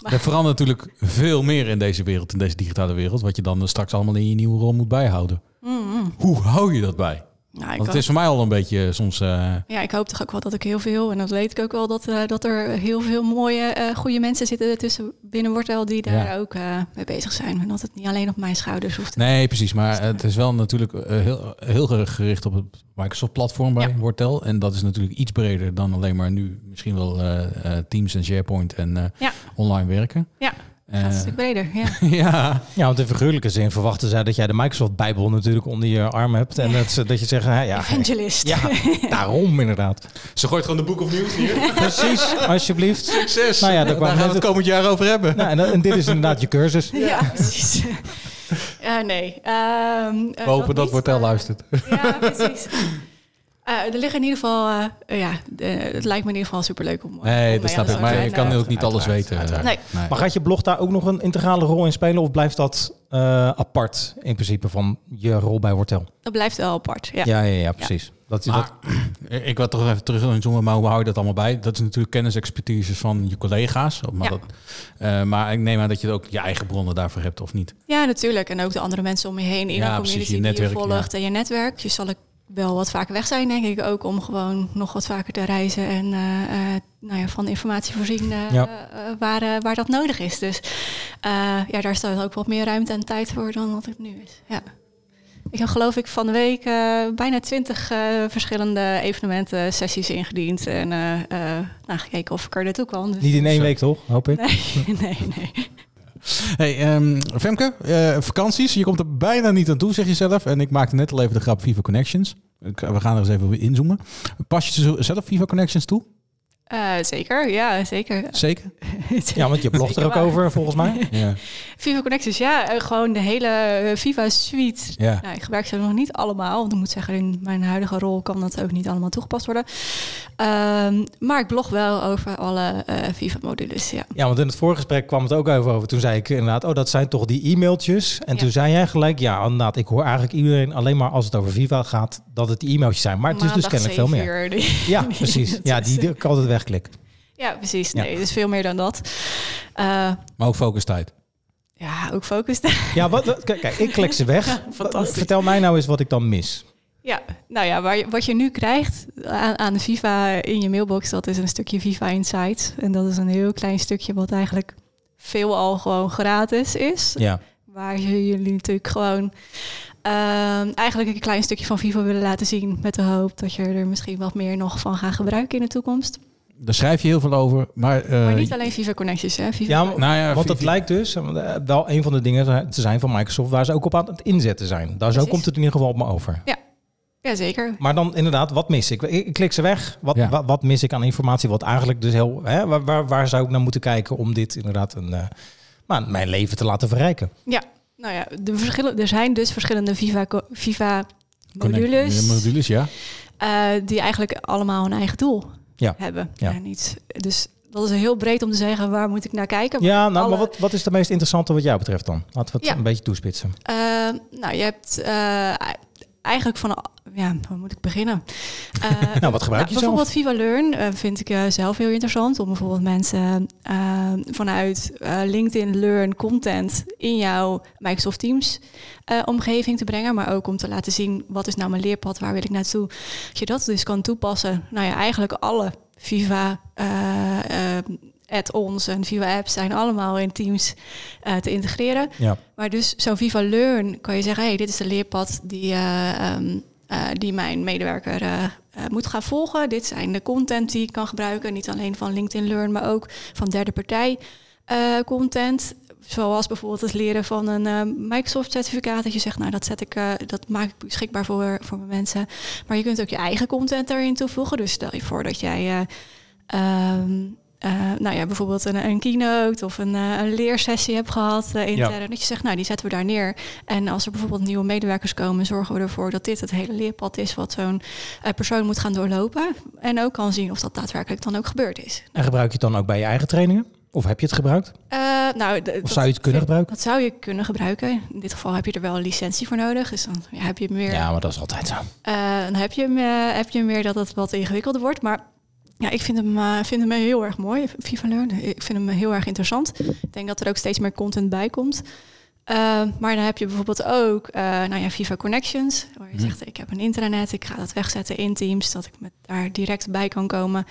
er verandert natuurlijk veel meer in deze wereld, in deze digitale wereld, wat je dan straks allemaal in je nieuwe rol moet bijhouden. Mm, mm. Hoe hou je dat bij? Nou, Want het is voor mij al een beetje soms... eh, Ja, ik hoop toch ook wel dat ik heel veel, en dat weet ik ook wel, dat, eh, dat er heel veel mooie, eh, goede mensen zitten tussen binnen Wortel die daar Ja. ook eh, mee bezig zijn. En dat het niet alleen op mijn schouders hoeft. Nee, precies. Maar het is wel natuurlijk eh, heel, heel gericht op het Microsoft-platform bij Ja. Wortel. En dat is natuurlijk iets breder dan alleen maar nu misschien wel eh, eh, Teams en SharePoint en eh, Ja. online werken. Ja, Eh, Gaat een stuk breder, ja. ja, ja, want in figuurlijke zin verwachten zij dat jij de Microsoft-bijbel natuurlijk onder je arm hebt. En dat, ze- dat je zegt, ja, Evangelist. ja, daarom inderdaad. ze gooit gewoon de boek of nieuws hier. Precies, alsjeblieft. Succes. Nou ja, daar gaan we het komend jaar over hebben. Nou, en, en dit is inderdaad je cursus. Ja, precies. Ja, nee. Ehm, eh, We hopen dat Wortel luistert. Ja, precies. Eh, er liggen in ieder geval, eh, eh, ja, eh, het lijkt me in ieder geval superleuk om. om Nee, mee dat snap de ik. Maar je kan Eh, ook niet alles weten. uiteraard. Nee. Maar gaat je blog daar ook nog een integrale rol in spelen? Of blijft dat eh, apart in principe van je rol bij Wortel? Dat blijft wel apart, ja. Ja, ja, ja, precies. Dat, Maar, dat, ik wil toch even terug inzoomen, maar hoe hou je dat allemaal bij? Dat is natuurlijk kennisexpertise van je collega's. Maar, Ja. dat, eh, maar ik neem aan dat je ook je eigen bronnen daarvoor hebt, of niet? Ja, natuurlijk. En ook de andere mensen om je heen in Ja, de precies, community je die netwerk, je volgt en je netwerk. Je zal ik wel wat vaker weg zijn, denk ik. Ook om gewoon nog wat vaker te reizen en eh, eh, nou ja, van informatie voorzien eh, Ja. waar, waar dat nodig is. Dus ja, daar staat ook wat meer ruimte en tijd voor dan wat het nu is. Ja. Ik heb geloof ik van de week bijna twintig verschillende evenementen, sessies ingediend. En nou, gekeken of ik er naartoe kwam. Dus niet in één week, toch? Hoop ik. Nee, nee, nee. Hey, ehm, Femke, eh, vakanties. Je komt er bijna niet aan toe, zeg je zelf. En ik maakte net al even de grap Viva Connections. We gaan er eens even inzoomen. Pas je zelf Viva Connections toe? Eh, zeker, ja, zeker. Zeker? Ja, want je blogt er ook waar. over, volgens mij. Ja. Viva Connections, ja, eh, gewoon de hele eh, Viva suite. ja. Nou, ik gebruik ze nog niet allemaal, want ik moet zeggen, in mijn huidige rol kan dat ook niet allemaal toegepast worden. Ehm, maar ik blog wel over alle Viva-modules, ja. Ja, want in het voorgesprek kwam het ook even over. Toen zei ik inderdaad, oh, dat zijn toch die e-mailtjes? En Ja. toen zei jij gelijk, ja, inderdaad, ik hoor eigenlijk iedereen alleen maar als het over Viva gaat, dat het die e-mailtjes zijn. Maar het is dus kennelijk veel meer. 7 uur, die- Ja, precies. Ja, die, die ik altijd wegklik. ja, precies. Ja. Nee, het is veel meer dan dat. Eh, Maar ook focustijd. ja, ook focus. Ja, wat, wat- kijk, kijk, ik klik ze weg. fantastisch. Vertel mij nou eens wat ik dan mis. Ja, nou ja, waar je, wat je nu krijgt aan, aan de Viva in je mailbox, dat is een stukje Viva Insights. En dat is een heel klein stukje wat eigenlijk veelal gewoon gratis is. Ja, Waar je jullie natuurlijk gewoon Ehm, eigenlijk een klein stukje van FIFA willen laten zien. Met de hoop dat je er misschien wat meer nog van gaat gebruiken in de toekomst. Daar schrijf je heel veel over. Maar, eh, maar niet alleen FIFA Connections, hè? FIFA Ja, maar- Nou ja, want het vi- lijkt dus eh, wel een van de dingen te zijn van Microsoft waar ze ook op aan het inzetten zijn. Daar zo komt het in ieder geval op me over. Jazeker. Maar dan inderdaad, wat mis ik? Ik, ik klik ze weg. Wat, Ja. wat, wat mis ik aan informatie? Wat eigenlijk dus heel... Hè, waar, waar, waar zou ik naar moeten kijken om dit inderdaad een, eh, maar mijn leven te laten verrijken? Ja, nou ja, de verschillen, er zijn dus verschillende FIFA Connect- modules. modules, ja. eh, die eigenlijk allemaal een eigen doel Ja. hebben. Ja. Niet, dus dat is heel breed om te zeggen waar moet ik naar kijken. Ja, nou, alle- maar wat, wat is de meest interessante wat jou betreft dan? Laten we het Ja. een beetje toespitsen. Eh, nou, je hebt eh, eigenlijk van... Ja, waar moet ik beginnen? Eh, Nou, wat gebruik je zelf? Bijvoorbeeld Viva Learn eh, vind ik eh, zelf heel interessant. Om bijvoorbeeld mensen vanuit LinkedIn Learn content in jouw Microsoft Teams omgeving te brengen. Maar ook om te laten zien wat is nou mijn leerpad, waar wil ik naartoe. Dat je dat dus kan toepassen. Nou ja, eigenlijk alle Viva add-ons en Viva apps zijn allemaal in Teams eh, te integreren. Ja. Maar dus zo'n Viva Learn kan je zeggen, hey, dit is de leerpad die, eh, ehm, eh, die mijn medewerker moet gaan volgen. Dit zijn de content die ik kan gebruiken. Niet alleen van LinkedIn Learn, maar ook van derde partij content. Zoals bijvoorbeeld het leren van een eh, Microsoft certificaat. Dat je zegt, nou dat zet ik, dat maak ik beschikbaar voor, voor mijn mensen. Maar je kunt ook je eigen content daarin toevoegen. Dus stel je voor dat jij eh, eh, nou ja, bijvoorbeeld een, een keynote of een, eh, een leersessie hebt gehad eh, intern. Dat je zegt, nou die zetten we daar neer. En als er bijvoorbeeld nieuwe medewerkers komen, zorgen we ervoor dat dit het hele leerpad is wat zo'n persoon moet gaan doorlopen. En ook kan zien of dat daadwerkelijk dan ook gebeurd is. En gebruik je het dan ook bij je eigen trainingen? Of heb je het gebruikt? Nou, dat zou je het kunnen gebruiken? Dat zou je kunnen gebruiken. In dit geval heb je er wel een licentie voor nodig. Dus dan ja, heb je meer. Ja, maar dat is altijd zo. Dan heb je, hem, heb je meer dat het wat ingewikkelder wordt. Maar ja, ik vind hem, eh, vind hem heel erg mooi, Viva Learn. Ik vind hem heel erg interessant. Ik denk dat er ook steeds meer content bij komt. Eh, maar dan heb je bijvoorbeeld ook eh, nou ja, Viva Connections. Waar je Mhm. zegt, ik heb een intranet, ik ga dat wegzetten in Teams. Dat ik met daar direct bij kan komen.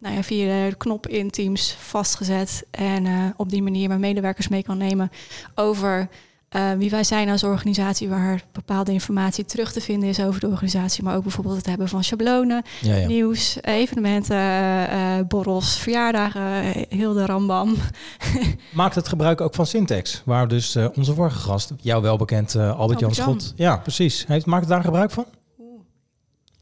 Nou ja, via de knop in Teams vastgezet. En op die manier mijn medewerkers mee kan nemen over eh, wie wij zijn als organisatie, waar bepaalde informatie terug te vinden is over de organisatie, maar ook bijvoorbeeld het hebben van schablonen, Ja, ja. nieuws, evenementen, eh, borrels, verjaardagen, eh, heel de rambam. Maakt het gebruik ook van Syntax, waar dus eh, onze vorige gast, jou wel bekend, eh, Albert-Jan Albert-Jan. Schot. Ja, precies. Heeft, maakt het daar gebruik van?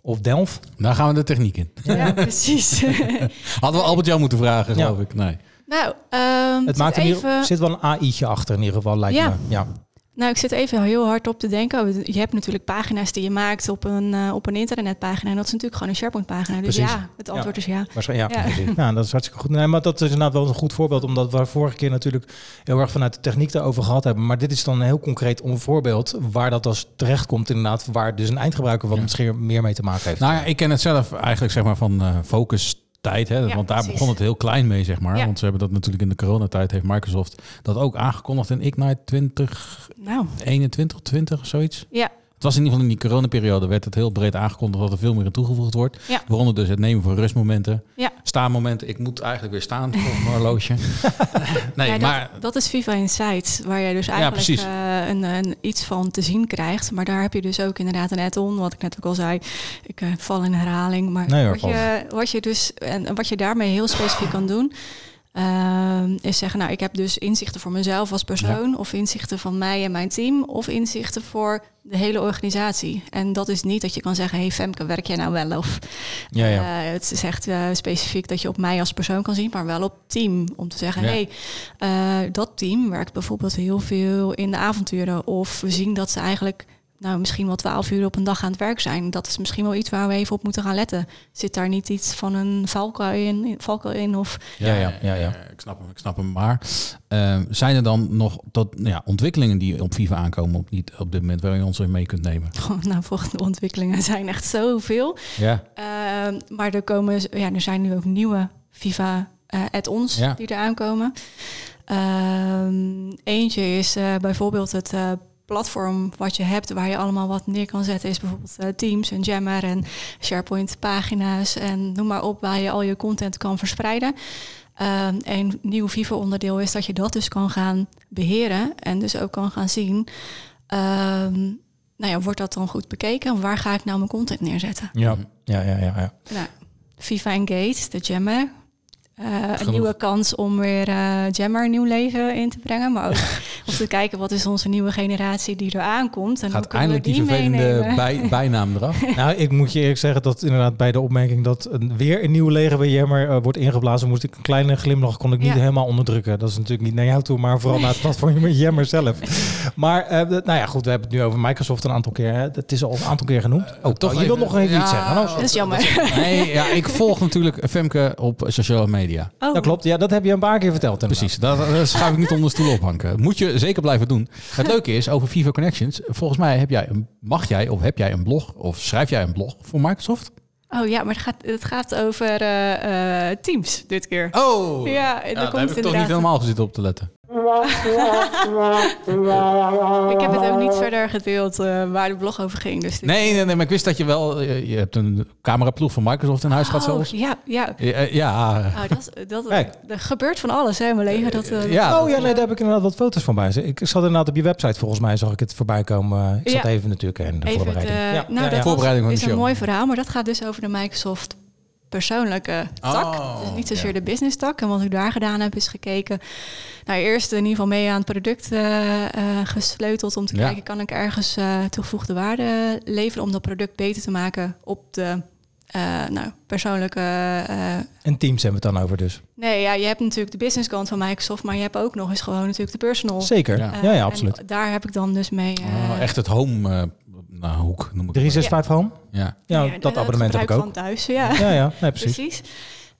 Of Delft? Daar gaan we de techniek in. Ja, precies. Hadden we Albert Jan moeten vragen, Ja. geloof ik. Nee. Nou, ehm, Het maakt er even, zit wel een AI'tje achter in ieder geval, lijkt Ja. me. Ja. Nou, ik zit even heel hard op te denken. Je hebt natuurlijk pagina's die je maakt op een, eh, op een internetpagina. En dat is natuurlijk gewoon een SharePoint-pagina. Dus Precies. ja, het antwoord is ja. Waarschijnlijk, ja, Ja. dat is hartstikke goed. Nee, maar dat is inderdaad wel een goed voorbeeld, omdat we vorige keer natuurlijk heel erg vanuit de techniek daarover gehad hebben. Maar dit is dan een heel concreet een voorbeeld waar dat als terecht komt, inderdaad, waar dus een eindgebruiker wat Ja. misschien meer mee te maken heeft. Nou ja, ik ken het zelf eigenlijk zeg maar van eh focus tijd. Hè? Ja, Want daar precies. begon het heel klein mee, zeg maar. Ja. Want ze hebben dat natuurlijk in de coronatijd, heeft Microsoft dat ook aangekondigd in Ignite 2021, Nou, 20, zoiets. ja. Het was in ieder geval in die coronaperiode werd het heel breed aangekondigd dat er veel meer in toegevoegd wordt. Ja. Waaronder dus het nemen van rustmomenten, Ja. staanmomenten. Ik moet eigenlijk weer staan voor mijn horloge. nee, Ja, dat, maar dat is Viva Insights, waar je dus eigenlijk precies. eh, een, een, iets van te zien krijgt. Maar daar heb je dus ook inderdaad een add-on, wat ik net ook al zei. Ik eh, val in herhaling, maar Nee hoor, wat, je, wat je dus en wat je daarmee heel specifiek kan doen, ehm, is zeggen, nou, ik heb dus inzichten voor mezelf als persoon, of inzichten van mij en mijn team, of inzichten voor de hele organisatie. En dat is niet dat je kan zeggen, hey Femke, werk jij nou wel? Of ja, ja. eh, het is echt eh, specifiek dat je op mij als persoon kan zien, maar wel op team. Om te zeggen, hey, eh, dat team werkt bijvoorbeeld heel veel in de avonturen. Of we zien dat ze eigenlijk nou, misschien wel twaalf uur op een dag aan het werk zijn. Dat is misschien wel iets waar we even op moeten gaan letten. Zit daar niet iets van een valkuil in? valkuil in of, Ja, ja, ja, ja. Ik snap hem, ik snap hem. Maar eh, zijn er dan nog tot, nou ja, ontwikkelingen die op FIFA aankomen op, niet, op dit moment waar je ons in mee kunt nemen? nou, volgende ontwikkelingen zijn echt zoveel. Ja. Ehm, maar er, komen, ja, er zijn nu ook nieuwe Viva eh add-ons Ja. die er aankomen. Ehm, eentje is eh, bijvoorbeeld het eh, platform wat je hebt waar je allemaal wat neer kan zetten. Is bijvoorbeeld eh, Teams en Jammer en SharePoint pagina's en noem maar op waar je al je content kan verspreiden. Ehm, een nieuw Viva onderdeel is dat je dat dus kan gaan beheren en dus ook kan gaan zien. Ehm, nou ja, wordt dat dan goed bekeken? Waar ga ik nou mijn content neerzetten? Ja, ja, ja, ja. ja. Nou, Viva Engage, de Jammer. Eh, een nieuwe kans om weer eh Jammer een nieuw leven in te brengen. Maar ook om te kijken wat is onze nieuwe generatie die er aankomt. En Gaat hoe kunnen we eindelijk die die vervelende bij, bijnaam eraf. Nou, ik moet je eerlijk zeggen dat inderdaad bij de opmerking dat een, weer een nieuw leger bij Jammer eh, wordt ingeblazen, moest ik een kleine glimlach kon ik niet Ja. helemaal onderdrukken. Dat is natuurlijk niet naar jou toe, maar vooral naar het platform met Jammer zelf. Maar eh, nou ja, goed, we hebben het nu over Microsoft een aantal keer. Hè. Het is al een aantal keer genoemd. Oh, toch je wil nog even ja, iets zeggen? Nou, Dat is jammer. Nee, ja, ik volg natuurlijk Femke op sociale media. Oh, dat klopt. Ja, dat heb je een paar keer verteld. inderdaad. Precies, dat, dat schuif ik niet onder de stoel ophangen. Moet je zeker blijven doen. Het leuke is, over Vivo Connections, volgens mij heb jij een, mag jij of heb jij een blog of schrijf jij een blog voor Microsoft? oh ja, maar het gaat, het gaat over eh, eh, Teams dit keer. Oh! Ja, daar komt heb ik toch niet helemaal gezeten op te letten. Ik heb het ook niet verder gedeeld eh, waar de blog over ging. Dus Nee, nee, nee, maar ik wist dat je wel, eh, je hebt een cameraploeg van Microsoft in huis gehad Oh, zelfs. Ja, ja. Ja, eh, ja, Oh, dat, is- dat, Kijk. er gebeurt van alles hè, in mijn leven. Dat, eh, ja, Oh ja, nee, daar heb ik inderdaad wat foto's van bij. Ik zat inderdaad op je website, volgens mij zag ik het voorbij komen. Ik zat Ja. even natuurlijk in de Even het, voorbereiding. eh, ja, nou, ja, dat. Voorbereiding van is de een show. mooi verhaal, maar dat gaat dus over de Microsoft persoonlijke tak. Oh, dus niet zozeer ja. de business tak. En wat ik daar gedaan heb, is gekeken. Nou, eerst in ieder geval mee aan het product eh, eh, gesleuteld om te Ja. kijken, kan ik ergens toegevoegde waarde leveren om dat product beter te maken op de nou, persoonlijke. En Teams hebben we het dan over dus. nee, ja, je hebt natuurlijk de business kant van Microsoft, maar je hebt ook nog eens gewoon natuurlijk de personal. Zeker. Ja. Ja, absoluut. daar heb ik dan dus mee. Oh, echt het home nou, hoek noem ik het. 365 Home? Ja. Ja, ja, dat abonnement heb ik ook. van thuis, ja. Ja, ja, nee, precies. Precies.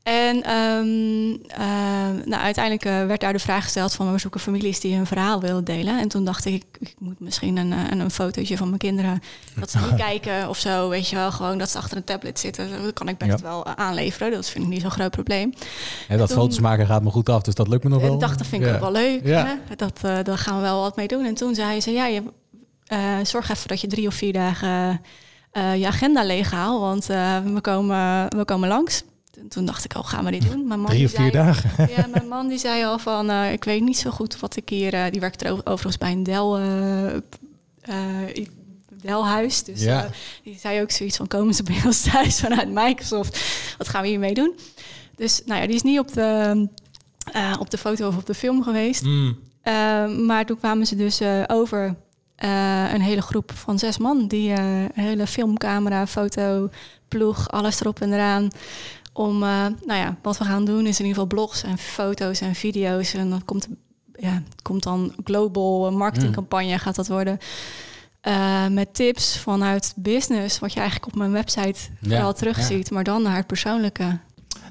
En ehm, ehm, nou, uiteindelijk eh, werd daar de vraag gesteld van we zoeken families die hun verhaal willen delen. En toen dacht ik, ik, ik moet misschien een, eh, een, een fotootje van mijn kinderen, dat ze niet kijken of zo, weet je wel, gewoon dat ze achter een tablet zitten. Dat kan ik best Ja. wel eh, aanleveren, dat vind ik niet zo'n groot probleem. Hè, dat Toen- foto's maken gaat me goed af, dus dat lukt me nog wel. En ik dacht, dat vind ik Ja. ook wel leuk. Ja. Hè? Dat, eh, daar gaan we wel wat mee doen. En toen zei ze, ja, je, eh, zorg even dat je drie of vier dagen eh, je agenda leeghaalt, want eh, we, komen, we komen langs. En toen dacht ik, oh, gaan we dit doen? Mijn man Drie of vier zei- dagen. Ja, mijn man die zei al van, ik weet niet zo goed wat ik hier... die werkt er over- overigens bij een Dell, Dell-huis. Dus Ja. die zei ook zoiets van, komen ze bij ons thuis vanuit Microsoft? Wat gaan we hiermee doen? Dus nou ja, die is niet op de, op de foto of op de film geweest. Mm. Maar toen kwamen ze dus over eh, een hele groep van zes man. Die eh, een hele filmcamera, foto, ploeg, alles erop en eraan. Om, eh, nou ja, wat we gaan doen is in ieder geval blogs en foto's en video's. En dat komt, ja, komt dan global marketingcampagne gaat dat worden. Met tips vanuit business, wat je eigenlijk op mijn website Ja, wel terugziet. Maar dan naar het persoonlijke.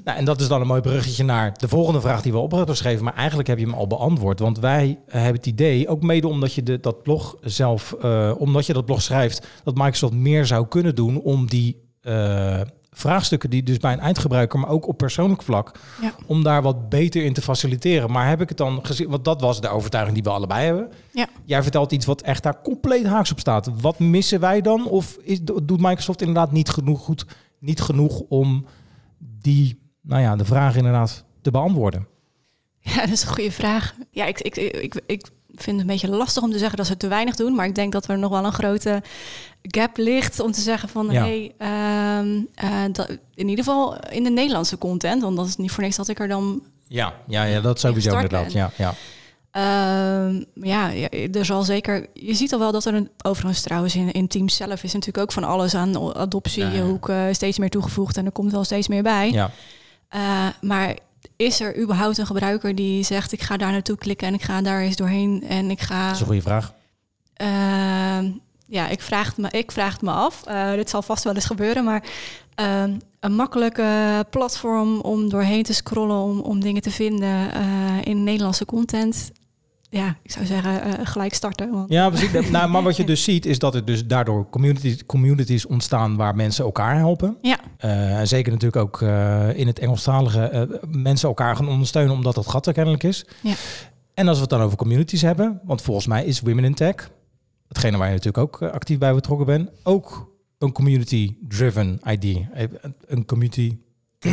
Nou, en dat is dan een mooi bruggetje naar de volgende vraag die we op hebben geschreven. Maar eigenlijk heb je hem al beantwoord. Want wij eh, hebben het idee, ook mede omdat je de, dat blog zelf, eh, omdat je dat blog schrijft, dat Microsoft meer zou kunnen doen om die eh, vraagstukken die dus bij een eindgebruiker, maar ook op persoonlijk vlak, Ja. om daar wat beter in te faciliteren. Maar heb ik het dan gezien, want dat was de overtuiging die we allebei hebben. Ja. Jij vertelt iets wat echt daar compleet haaks op staat. Wat missen wij dan? Of is, doet Microsoft inderdaad niet genoeg goed, niet genoeg om die, nou ja, de vraag inderdaad te beantwoorden? Ja, dat is een goede vraag. Ja, ik, ik, ik, ik vind het een beetje lastig om te zeggen dat ze te weinig doen. Maar ik denk dat er nog wel een grote gap ligt om te zeggen van... Ja. Hey, ehm, eh, dat, in ieder geval in de Nederlandse content. Want dat is niet voor niks dat ik er dan... Ja, ja, ja dat sowieso inderdaad. Ja, ja. ehm, ja, ja, er zal zeker... Je ziet al wel dat er een... Overigens trouwens in, in Teams zelf is natuurlijk ook van alles aan adoptiehoek Ja, ja. eh, steeds meer toegevoegd. En er komt wel steeds meer bij. ja. Eh, maar is er überhaupt een gebruiker die zegt: ik ga daar naartoe klikken en ik ga daar eens doorheen en ik ga. Dat is een goede vraag. Ehm, ja, ik vraag het me, ik vraag het me af. Eh, dit zal vast wel eens gebeuren, maar ehm, een makkelijke platform om doorheen te scrollen, om, om dingen te vinden eh, in Nederlandse content. Ja, ik zou zeggen, eh, gelijk starten. Want, Ja, precies. nou, maar wat je dus ziet is dat er dus daardoor communities, communities ontstaan waar mensen elkaar helpen. Ja. Eh, en zeker natuurlijk ook eh, in het Engelstalige mensen elkaar gaan ondersteunen omdat dat gat er kennelijk is. Ja. En als we het dan over communities hebben, want volgens mij is Women in Tech, hetgene waar je natuurlijk ook actief bij betrokken bent, ook een community-driven idee. Eh, Een community,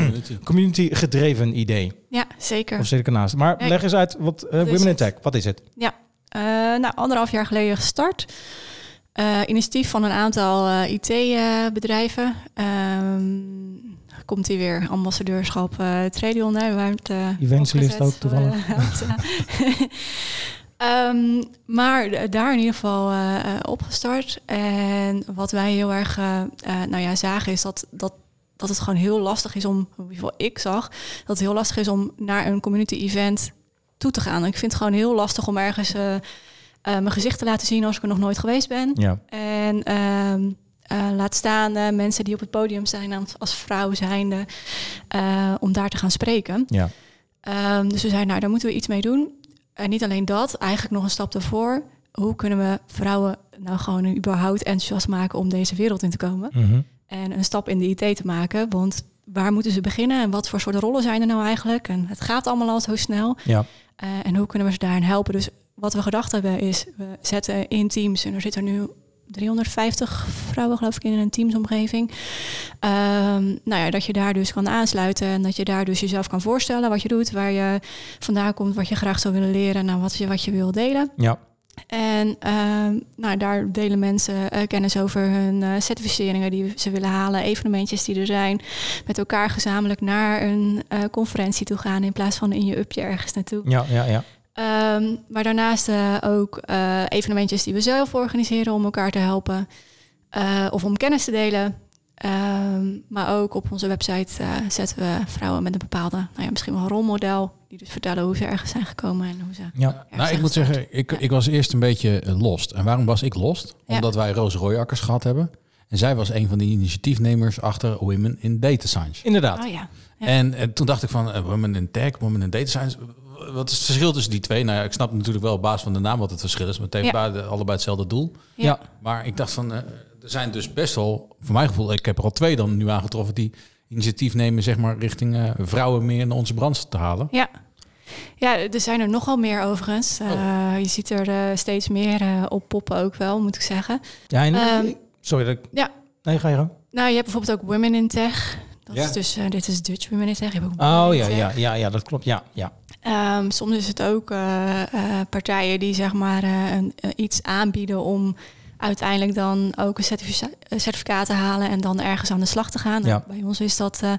community gedreven idee. ja, zeker. Of zit ik ernaast? Maar Ja, leg eens uit, wat eh, Women in het? Tech, wat is het? Eh, nou, anderhalf jaar geleden gestart. Eh, initiatief van een aantal IT-bedrijven. komt hij weer, ambassadeurschap uh, Tradion, hè, waar het Evangelist ook toevallig. Um, maar daar in ieder geval uh, opgestart. En wat wij heel erg uh, nou ja, zagen is dat, dat, dat het gewoon heel lastig is om, in ieder geval ik zag, dat het heel lastig is om naar een community event toe te gaan. Ik vind het gewoon heel lastig om ergens mijn gezicht te laten zien als ik er nog nooit geweest ben. Ja. En ehm, laat staan mensen die op het podium zijn als vrouw zijnde, om daar te gaan spreken. Ja. Um, dus we zeiden, nou, daar moeten we iets mee doen. En niet alleen dat, eigenlijk nog een stap ervoor. Hoe kunnen we vrouwen nou gewoon überhaupt enthousiast maken om deze wereld in te komen? Mhm. En een stap in de IT te maken. Want waar moeten ze beginnen en wat voor soort rollen zijn er nou eigenlijk? En het gaat allemaal al zo snel. Ja. Uh, en hoe kunnen we ze daarin helpen? Dus wat we gedacht hebben is, we zetten in teams, en er zitten nu 350 vrouwen, geloof ik, in een teamsomgeving. Um, nou ja, dat je daar dus kan aansluiten en dat je daar dus jezelf kan voorstellen wat je doet, waar je vandaan komt, wat je graag zou willen leren, nou wat je, wat je wil delen. Ja. En um, nou, daar delen mensen uh, kennis over hun uh, certificeringen die ze willen halen, evenementjes die er zijn, met elkaar gezamenlijk naar een uh, conferentie toe gaan in plaats van in je upje ergens naartoe. Ja, ja, ja. Um, maar daarnaast uh, ook uh, evenementjes die we zelf organiseren om elkaar te helpen uh, of om kennis te delen. Um, maar ook op onze website zetten we vrouwen met een bepaalde, nou ja, misschien wel een rolmodel. Die dus vertellen hoe ze ergens zijn gekomen en hoe ze. Ja, nou, ik moet zeggen, ik, ik was eerst een beetje lost. En waarom was ik lost? Ja. Omdat wij Roos Royakkers gehad hebben. En zij was een van de initiatiefnemers achter Women in Data Science. Inderdaad. Oh ja. Ja. En, en toen dacht ik van, uh, Women in Tech, Women in Data Science. Wat is het verschil tussen die twee? Nou ja, ik snap natuurlijk wel op basis van de naam wat het verschil is. Maar het heeft Ja. beide- allebei hetzelfde doel. Ja. Maar ik dacht van, eh, er zijn dus best wel, voor mijn gevoel, ik heb er al twee dan nu aangetroffen die initiatief nemen, zeg maar, richting eh, vrouwen meer in onze branche te halen. Ja. Ja, er zijn er nogal meer overigens. Eh, je ziet er eh, steeds meer eh, op poppen ook wel, moet ik zeggen. Ja, en, Ehm, sorry dat ik... ja. Nee, ga je gang. Nou, je hebt bijvoorbeeld ook Women in Tech. Dat Ja. is dus, eh, dit is Dutch Women in Tech. Je hebt ook Women Oh ja, Tech. ja, ja, ja, dat klopt. Ja, ja. Ehm, soms is het ook eh, eh, partijen die zeg maar eh, een, iets aanbieden om uiteindelijk dan ook een certifica- certificaat te halen en dan ergens aan de slag te gaan. Ja. Bij ons is dat eh,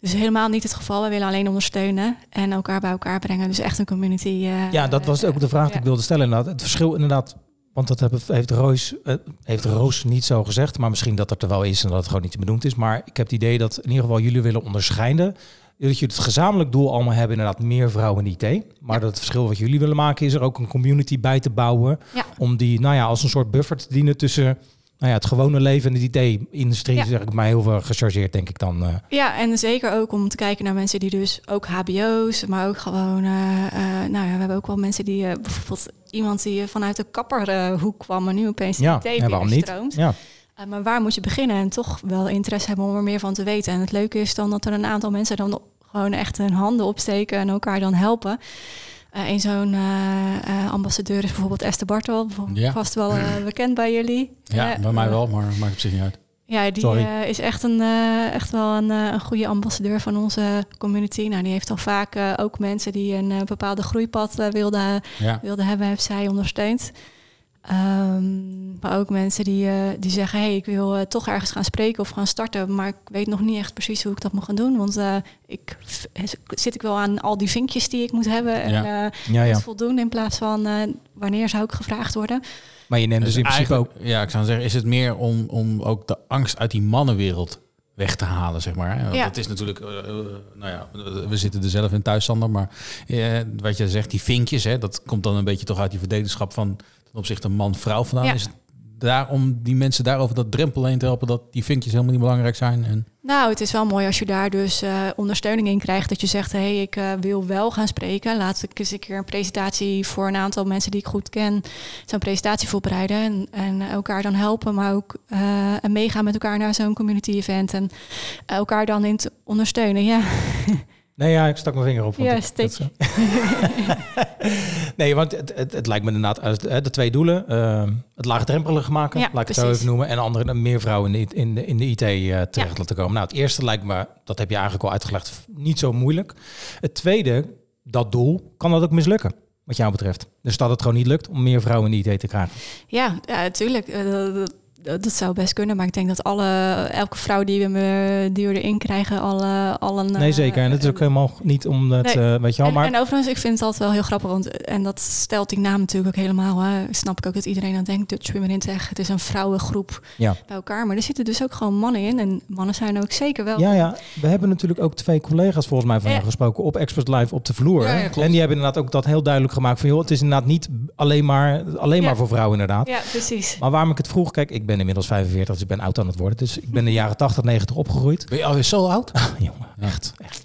dus helemaal niet het geval. We willen alleen ondersteunen en elkaar bij elkaar brengen. Dus echt een community. eh, Ja, dat was ook de vraag die ik wilde stellen. Inderdaad. Het verschil inderdaad, want dat heeft Roos, eh, heeft Roos niet zo gezegd, maar misschien dat het er wel is en dat het gewoon niet benoemd is. Maar ik heb het idee dat in ieder geval jullie willen onderscheiden. Dat je het gezamenlijk doel allemaal hebben, inderdaad meer vrouwen in IT. Maar dat het verschil wat jullie willen maken is er ook een community bij te bouwen. Ja. Om die, nou ja, als een soort buffer te dienen tussen nou ja, het gewone leven en de IT-industrie. Ja. Zeg ik mij heel veel gechargeerd, denk ik dan. eh. Ja, en zeker ook om te kijken naar mensen die dus ook HBO's, maar ook gewoon, eh, eh, nou ja, we hebben ook wel mensen die bijvoorbeeld iemand die vanuit de kapperhoek kwam, maar nu opeens ja, IT en waarom niet? binnenstroomt. Ja. Eh, maar waar moet je beginnen en toch wel interesse hebben om er meer van te weten? En het leuke is dan dat er een aantal mensen dan gewoon echt hun handen opsteken en elkaar dan helpen. Eh een zo'n eh, eh, ambassadeur is bijvoorbeeld Esther Bartel, Ja. vast wel eh, bekend bij jullie. Ja, Eh, bij mij eh, wel, maar maakt op zich niet uit. ja, die eh, is echt, een, eh, echt wel een, eh, een goede ambassadeur van onze community. Nou, die heeft al vaak eh, ook mensen die een eh, bepaalde groeipad eh, wilden, Ja. wilden hebben, heeft zij ondersteund. Ehm, maar ook mensen die, eh, die zeggen, hey, ik wil eh, toch ergens gaan spreken of gaan starten, maar ik weet nog niet echt precies hoe ik dat moet gaan doen. Want eh, ik zit ik wel aan al die vinkjes die ik moet hebben en Ja. eh, Ja, ja. moet voldoen in plaats van eh, wanneer zou ik gevraagd worden. Maar je neemt dus in principe ook... ja, ik zou zeggen, is het meer om, om ook de angst uit die mannenwereld weg te halen, zeg maar. hè? Want Ja. Het is natuurlijk, nou ja, we zitten er zelf in thuis, Sander, maar eh, wat je zegt, die vinkjes, hè, dat komt dan een beetje toch uit die verdedigschap van ten opzichte man-vrouw vandaan. Ja. Is het daar om die mensen daarover dat drempel heen te helpen, dat die vinkjes helemaal niet belangrijk zijn? En, Nou, het is wel mooi als je daar dus eh, ondersteuning in krijgt. Dat je zegt, hé, hey, ik eh, wil wel gaan spreken. Laat ik eens een keer een presentatie voor een aantal mensen die ik goed ken. Zo'n presentatie voorbereiden en, en elkaar dan helpen. Maar ook en meegaan met elkaar naar zo'n community event. En elkaar dan in te ondersteunen. Ja, Nee, ja, ik stak mijn vinger op. Ja, steek. nee, want het, het, het lijkt me inderdaad als de, de twee doelen. ehm, het laagdrempelig maken, Ja, laat ik het zo even noemen. En andere meer vrouwen in de, in de, in de IT eh, terecht Ja. laten komen. Nou, het eerste lijkt me, dat heb je eigenlijk al uitgelegd, niet zo moeilijk. Het tweede, dat doel, kan dat ook mislukken. wat jou betreft. Dus dat het gewoon niet lukt om meer vrouwen in de IT te krijgen. Ja, ja natuurlijk. Eh, dat- dat- dat zou best kunnen, maar ik denk dat alle, elke vrouw die we, me- die we erin krijgen, al, eh, al een... Nee, eh, zeker. En dat is ook helemaal niet om het, Nee. eh, weet je wel, En, maar... en overigens, ik vind het altijd wel heel grappig, want en dat stelt die naam natuurlijk ook helemaal. Hè. Snap ik ook dat iedereen aan denkt, Dutch Women in Tech, het is een vrouwengroep Ja. bij elkaar. Maar er zitten dus ook gewoon mannen in en mannen zijn ook zeker wel. Ja, ja. We hebben natuurlijk ook twee collega's volgens mij van Ja. gesproken op Expert Live op de vloer. Ja, ja, klopt. en die hebben inderdaad ook dat heel duidelijk gemaakt van, joh, het is inderdaad niet alleen maar, alleen Ja. maar voor vrouwen inderdaad. Ja, precies. Maar waarom ik het vroeg, kijk, ik ben inmiddels 45, dus ik ben oud aan het worden. Dus ik ben in de jaren 80, 90 opgegroeid. Ben je alweer zo oud? Jongen, echt, echt.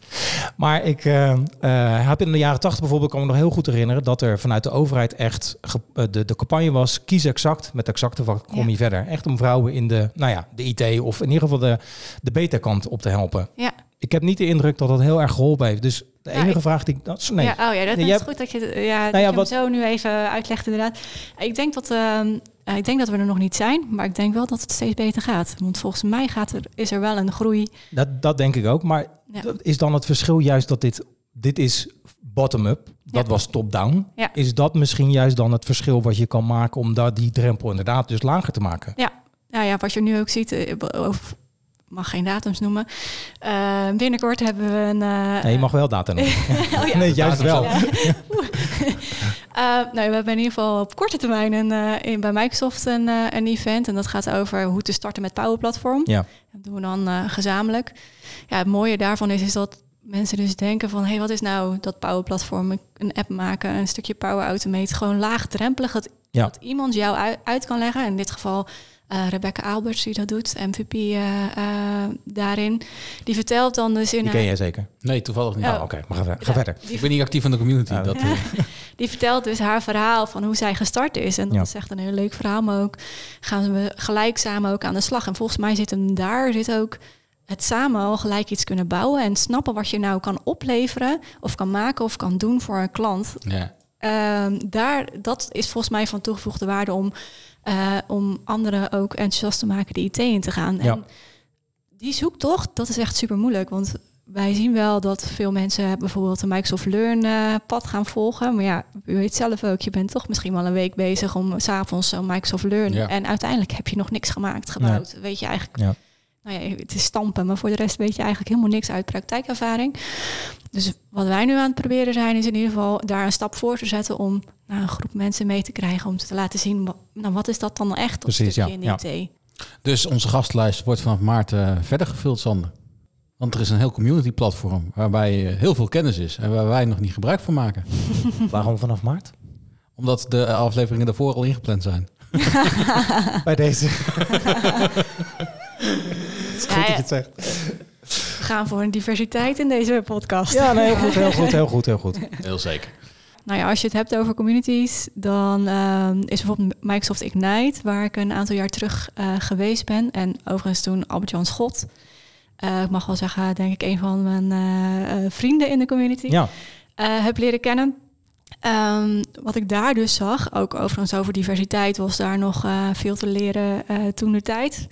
Maar ik eh, eh, heb in de jaren 80 bijvoorbeeld, kan ik me nog heel goed herinneren, dat er vanuit de overheid echt eh, de, de campagne was, kies exact, met exacte wat kom Ja. je verder. Echt om vrouwen in de, nou ja, de IT of in ieder geval de, de beta-kant op te helpen. Ja. Ik heb niet de indruk dat dat heel erg geholpen heeft. Dus de Ja, enige ik- vraag die ik... Dat, nee. Ja, oh ja, dat Nee, is hebt- goed dat je, ja, dat ja, je hem wat- zo nu even uitlegt inderdaad. Ik denk, dat, ehm, eh, ik denk dat we er nog niet zijn, maar ik denk wel dat het steeds beter gaat. Want volgens mij gaat er, is er wel een groei. Dat, dat denk ik ook. Maar Ja. is dan het verschil juist dat dit... Dit is bottom-up. Dat Ja. was top-down. Ja. Is dat misschien juist dan het verschil wat je kan maken... om daar die drempel inderdaad dus lager te maken? Nou ja, wat je nu ook ziet, eh, of mag geen datums noemen. Eh, binnenkort hebben we een. eh, Nee, je mag wel data noemen. oh ja. Nee, juist wel. Eh, nou, we hebben in ieder geval op korte termijn een, eh, in, bij Microsoft een, eh, een event. En dat gaat over hoe te starten met Power Platform. Ja. Dat doen we dan gezamenlijk. Ja, het mooie daarvan is, is dat mensen dus denken van... hé, hey, wat is nou dat Power Platform? Een app maken, een stukje Power Automate. Gewoon laagdrempelig, dat, Ja. dat iemand jou uit, uit kan leggen. In dit geval eh, Rebecca Alberts die dat doet, MVP eh, eh, daarin. Die vertelt dan dus in Die ken jij zeker? Nee, toevallig niet. Oh. Oh, oké. Maar ga, ga Ja. verder. Ik ben niet actief in de community. Ja. Dat, Die vertelt dus haar verhaal van hoe zij gestart is. En dat Ja. is echt een heel leuk verhaal. Maar ook gaan we gelijk samen ook aan de slag. En volgens mij zit hem daar zit ook het samen al gelijk iets kunnen bouwen. En snappen wat je nou kan opleveren. Of kan maken of kan doen voor een klant. ja. Ehm, daar, dat is volgens mij van toegevoegde waarde om, eh, om anderen ook enthousiast te maken die IT in te gaan. Ja. En die zoektocht, dat is echt super moeilijk. Want wij zien wel dat veel mensen bijvoorbeeld de Microsoft Learn eh, pad gaan volgen. Maar ja, u weet zelf ook, je bent toch misschien wel een week bezig om s'avonds zo'n Microsoft Learn. Ja. En uiteindelijk heb je nog niks gemaakt, gebouwd. Weet je eigenlijk, Ja. Nou ja, het is stampen, maar voor de rest weet je eigenlijk helemaal niks uit praktijkervaring. Dus wat wij nu aan het proberen zijn, is in ieder geval daar een stap voor te zetten om nou, een groep mensen mee te krijgen. Om te laten zien, nou, wat is dat dan echt, dat Precies, stukje ja, in de ja. IT. Dus onze gastlijst wordt vanaf maart eh, verder gevuld, Sander. Want er is een heel community platform waarbij eh, heel veel kennis is en waar wij nog niet gebruik van maken. Waarom vanaf maart? Omdat de afleveringen daarvoor al ingepland zijn. Bij deze. Ja, ja, het zegt. we gaan voor een diversiteit in deze podcast. Ja, nee, heel goed, heel goed, heel goed, heel goed. Heel zeker. Nou ja, als je het hebt over communities, dan ehm, is bijvoorbeeld Microsoft Ignite, waar ik een aantal jaar terug eh, geweest ben. En overigens toen Albert-Jan Schot. eh, ik mag wel zeggen, denk ik, een van mijn eh, eh, vrienden in de community. Ja, eh, heb leren kennen. Ehm, wat ik daar dus zag, ook overigens over diversiteit, was daar nog eh, veel te leren eh, toen de tijd.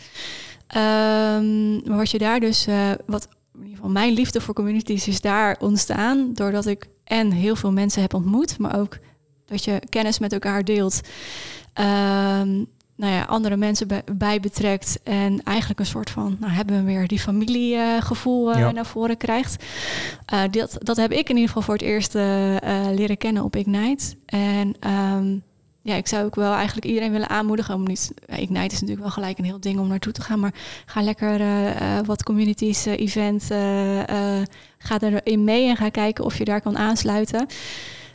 Ehm, maar wat je daar dus, eh, wat in ieder geval mijn liefde voor communities is daar ontstaan, doordat ik en heel veel mensen heb ontmoet, maar ook dat je kennis met elkaar deelt. Ehm, nou ja, andere mensen bij, bij betrekt en eigenlijk een soort van, nou hebben we weer die familiegevoel eh Ja. naar voren krijgt. Eh, dat, dat heb ik in ieder geval voor het eerst eh, eh, leren kennen op Ignite. En ehm, ja, ik zou ook wel eigenlijk iedereen willen aanmoedigen om niet. Ignite is natuurlijk wel gelijk een heel ding om naartoe te gaan, maar ga lekker eh, eh, wat communities, event, eh, eh, ga erin mee en ga kijken of je daar kan aansluiten.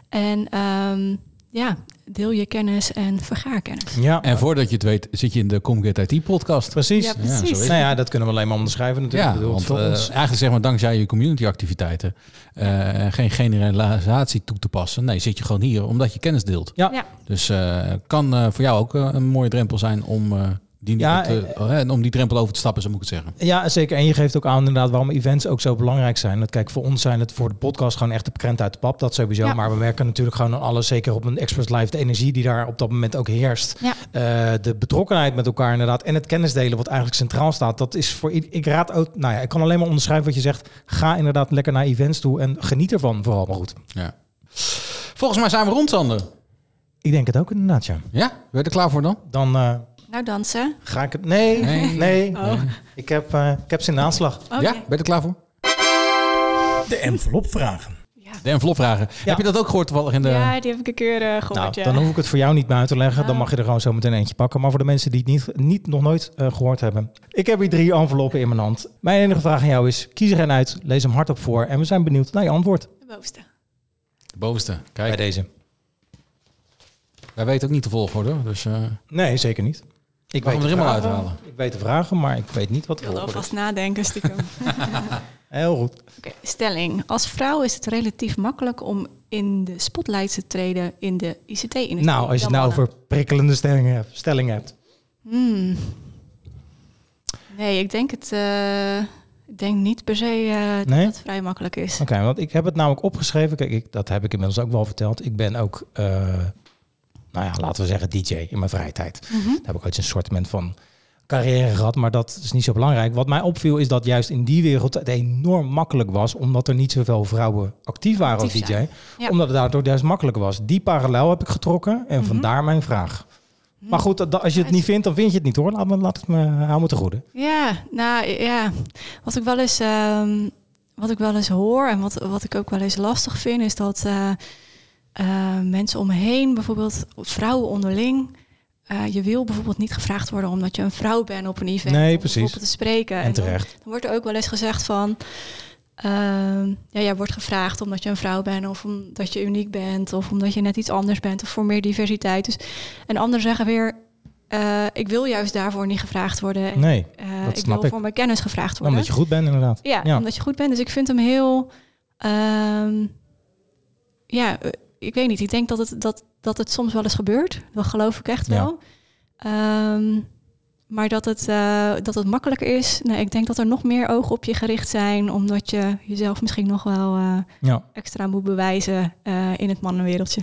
En ehm, ja, deel je kennis en vergaar kennis. ja. En voordat je het weet, zit je in de Comget IT podcast. precies. Ja, Ja, zo precies. is Nou ja, dat kunnen we alleen maar onderschrijven natuurlijk. Ja, Ik bedoel, want voor eh, ons. eigenlijk zeg maar dankzij je community activiteiten eh, geen generalisatie toe te passen. Nee, zit je gewoon hier omdat je kennis deelt. Ja. Ja. Dus eh, kan eh, voor jou ook eh, een mooie drempel zijn om, eh, die, Ja, te- eh, om die drempel over te stappen, zo moet ik het zeggen. Ja, zeker. En je geeft ook aan inderdaad waarom events ook zo belangrijk zijn. Dat, kijk, voor ons zijn het voor de podcast gewoon echt de krent uit de pap. Dat sowieso. Ja. Maar we merken natuurlijk gewoon aan alles, zeker op een Express Live, de energie die daar op dat moment ook heerst. Ja. Eh, de betrokkenheid met elkaar inderdaad. En het kennisdelen wat eigenlijk centraal staat. Dat is voor ik raad ook, nou ja, ik kan alleen maar onderschrijven wat je zegt. Ga inderdaad lekker naar events toe en geniet ervan vooral maar goed. Ja. Volgens mij zijn we rond, Sander. Ik denk het ook inderdaad, ja. Ja? Ben je er klaar voor dan? Dan eh, Nou, dansen. ga ik het... Nee, Nee. nee. Oh. Ik, heb, eh, ik heb ze in de aanslag. Ja? Ben je er klaar voor? De envelopvragen. De envelopvragen. Heb je dat ook gehoord toevallig in de... Ja, die heb ik een keer eh, gehoord, Nou, ja. dan hoef ik het voor jou niet meer uit te leggen. Dan Oh. mag je er gewoon zo meteen eentje pakken. Maar voor de mensen die het niet, niet, nog nooit eh, gehoord hebben. Ik heb hier drie enveloppen in mijn hand. Mijn enige vraag aan jou is, kies er een uit, lees hem hardop voor. En we zijn benieuwd naar je antwoord De bovenste. De bovenste. bij Kijk, deze. wij weten ook niet de volgorde. hoor. Dus eh Nee, zeker niet. Ik Mag hem er helemaal uithalen? Ik weet de vragen, maar ik weet niet wat de Ik volgorde is. alvast nadenken, stiekem. Heel goed. Oké, stelling. Als vrouw is het relatief makkelijk om in de spotlight te treden in de ICT-industrie. Nou, als je het nou over prikkelende stellingen hebt. Stellingen hebt. Hmm. Nee, ik denk het... eh, ik denk niet per se eh, dat Nee? het vrij makkelijk is. Oké, want ik heb het namelijk opgeschreven. Kijk, ik, dat heb ik inmiddels ook wel verteld. Ik ben ook, eh, nou ja, laten we zeggen DJ in mijn vrije tijd. Mhm. Daar heb ik ooit een soort van carrière gehad, maar dat is niet zo belangrijk. Wat mij opviel is dat juist in die wereld het enorm makkelijk was, omdat er niet zoveel vrouwen actief waren Actief als DJ. Ja. Omdat het daardoor juist makkelijker was. Die parallel heb ik getrokken en Mhm. vandaar mijn vraag. Maar goed, als je het niet vindt, dan vind je het niet hoor. Laat, me, laat het me, hou me te goede. Ja, nou ja. Wat ik wel eens, ehm, wat ik wel eens hoor en wat, wat ik ook wel eens lastig vind, is dat eh, eh, mensen om me heen, bijvoorbeeld vrouwen onderling, eh, je wil bijvoorbeeld niet gevraagd worden omdat je een vrouw bent op een event. Nee, om precies. bijvoorbeeld te spreken. En dan- terecht. Dan wordt er ook wel eens gezegd van, ehm, ja, jij wordt gevraagd omdat je een vrouw bent of omdat je uniek bent of omdat je net iets anders bent of voor meer diversiteit. Dus, en anderen zeggen weer, eh, ik wil juist daarvoor niet gevraagd worden. En, Nee, dat ik snap wil ik. voor mijn kennis gevraagd worden. omdat je goed bent inderdaad. ja, ja. omdat je goed bent. Dus ik vind hem heel, ehm, ja, ik weet niet. Ik denk dat het, dat, dat het soms wel eens gebeurt. Dat geloof ik echt Ja. wel. Ehm, maar dat het, eh, dat het makkelijker is. Nee, ik denk dat er nog meer ogen op je gericht zijn. Omdat je jezelf misschien nog wel eh, Ja. extra moet bewijzen eh, in het mannenwereldje.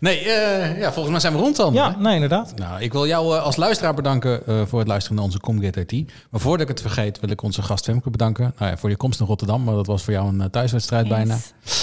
Nee, eh, ja, volgens mij zijn we rond dan. ja, nee, inderdaad. Nou, ik wil jou eh, als luisteraar bedanken eh, voor het luisteren naar onze Comget IT. Maar voordat ik het vergeet, wil ik onze gast Femke bedanken. Nou ja, voor je komst naar Rotterdam, maar dat was voor jou een thuiswedstrijd bijna.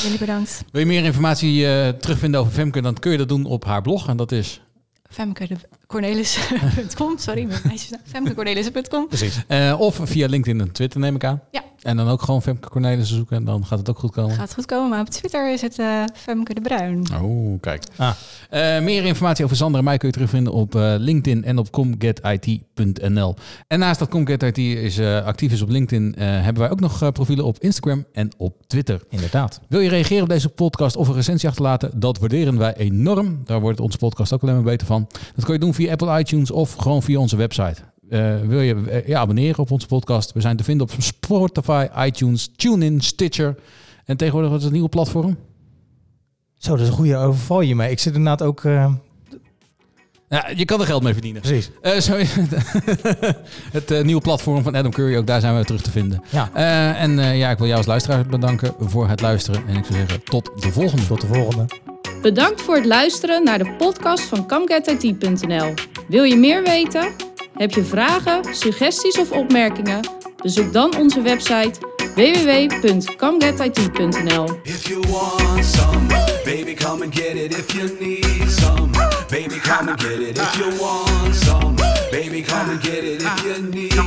Jullie bedankt. Wil je meer informatie eh, terugvinden over Femke, dan kun je dat doen op haar blog. En dat is Femke de Cornelis.com, sorry, mijn meisjesnaam. Femkecornelissen.com. Precies. eh, of via LinkedIn en Twitter, neem ik aan. Ja. En dan ook gewoon Femke Cornelissen zoeken en dan gaat het ook goed komen. Gaat goed komen, maar op Twitter is het eh, Femke de Bruin. Oh, kijk. Ah. Eh, meer informatie over Sander en mij kun je terugvinden op eh, LinkedIn en op comgetit.nl. En naast dat ComGetIT is, eh, actief is op LinkedIn, eh, hebben wij ook nog eh, profielen op Instagram en op Twitter. Inderdaad. Wil je reageren op deze podcast of een recensie achterlaten? Dat waarderen wij enorm. Daar wordt onze podcast ook alleen maar beter van. Dat kun je doen via Apple iTunes of gewoon via onze website. Eh, wil je eh, ja, abonneren op onze podcast? We zijn te vinden op Spotify, iTunes, TuneIn, Stitcher. En tegenwoordig wat is het nieuwe platform? Zo, dat is een goede overval je mee. Ik zit inderdaad ook... eh, Ja, je kan er geld mee verdienen. precies. Eh, zo is het het eh, nieuwe platform van Adam Curry, ook daar zijn we terug te vinden. Ja. Eh, en eh, ja, ik wil jou als luisteraar bedanken voor het luisteren. En ik zou zeggen, tot de volgende. Tot de volgende. Bedankt voor het luisteren naar de podcast van CamGetIT.nl. Wil je meer weten? Heb je vragen, suggesties of opmerkingen? Bezoek dan onze website www.camgetit.nl. If you want some, baby, come and get it. If you need some, baby, come and get it. If you want some, baby, come and get it. If you need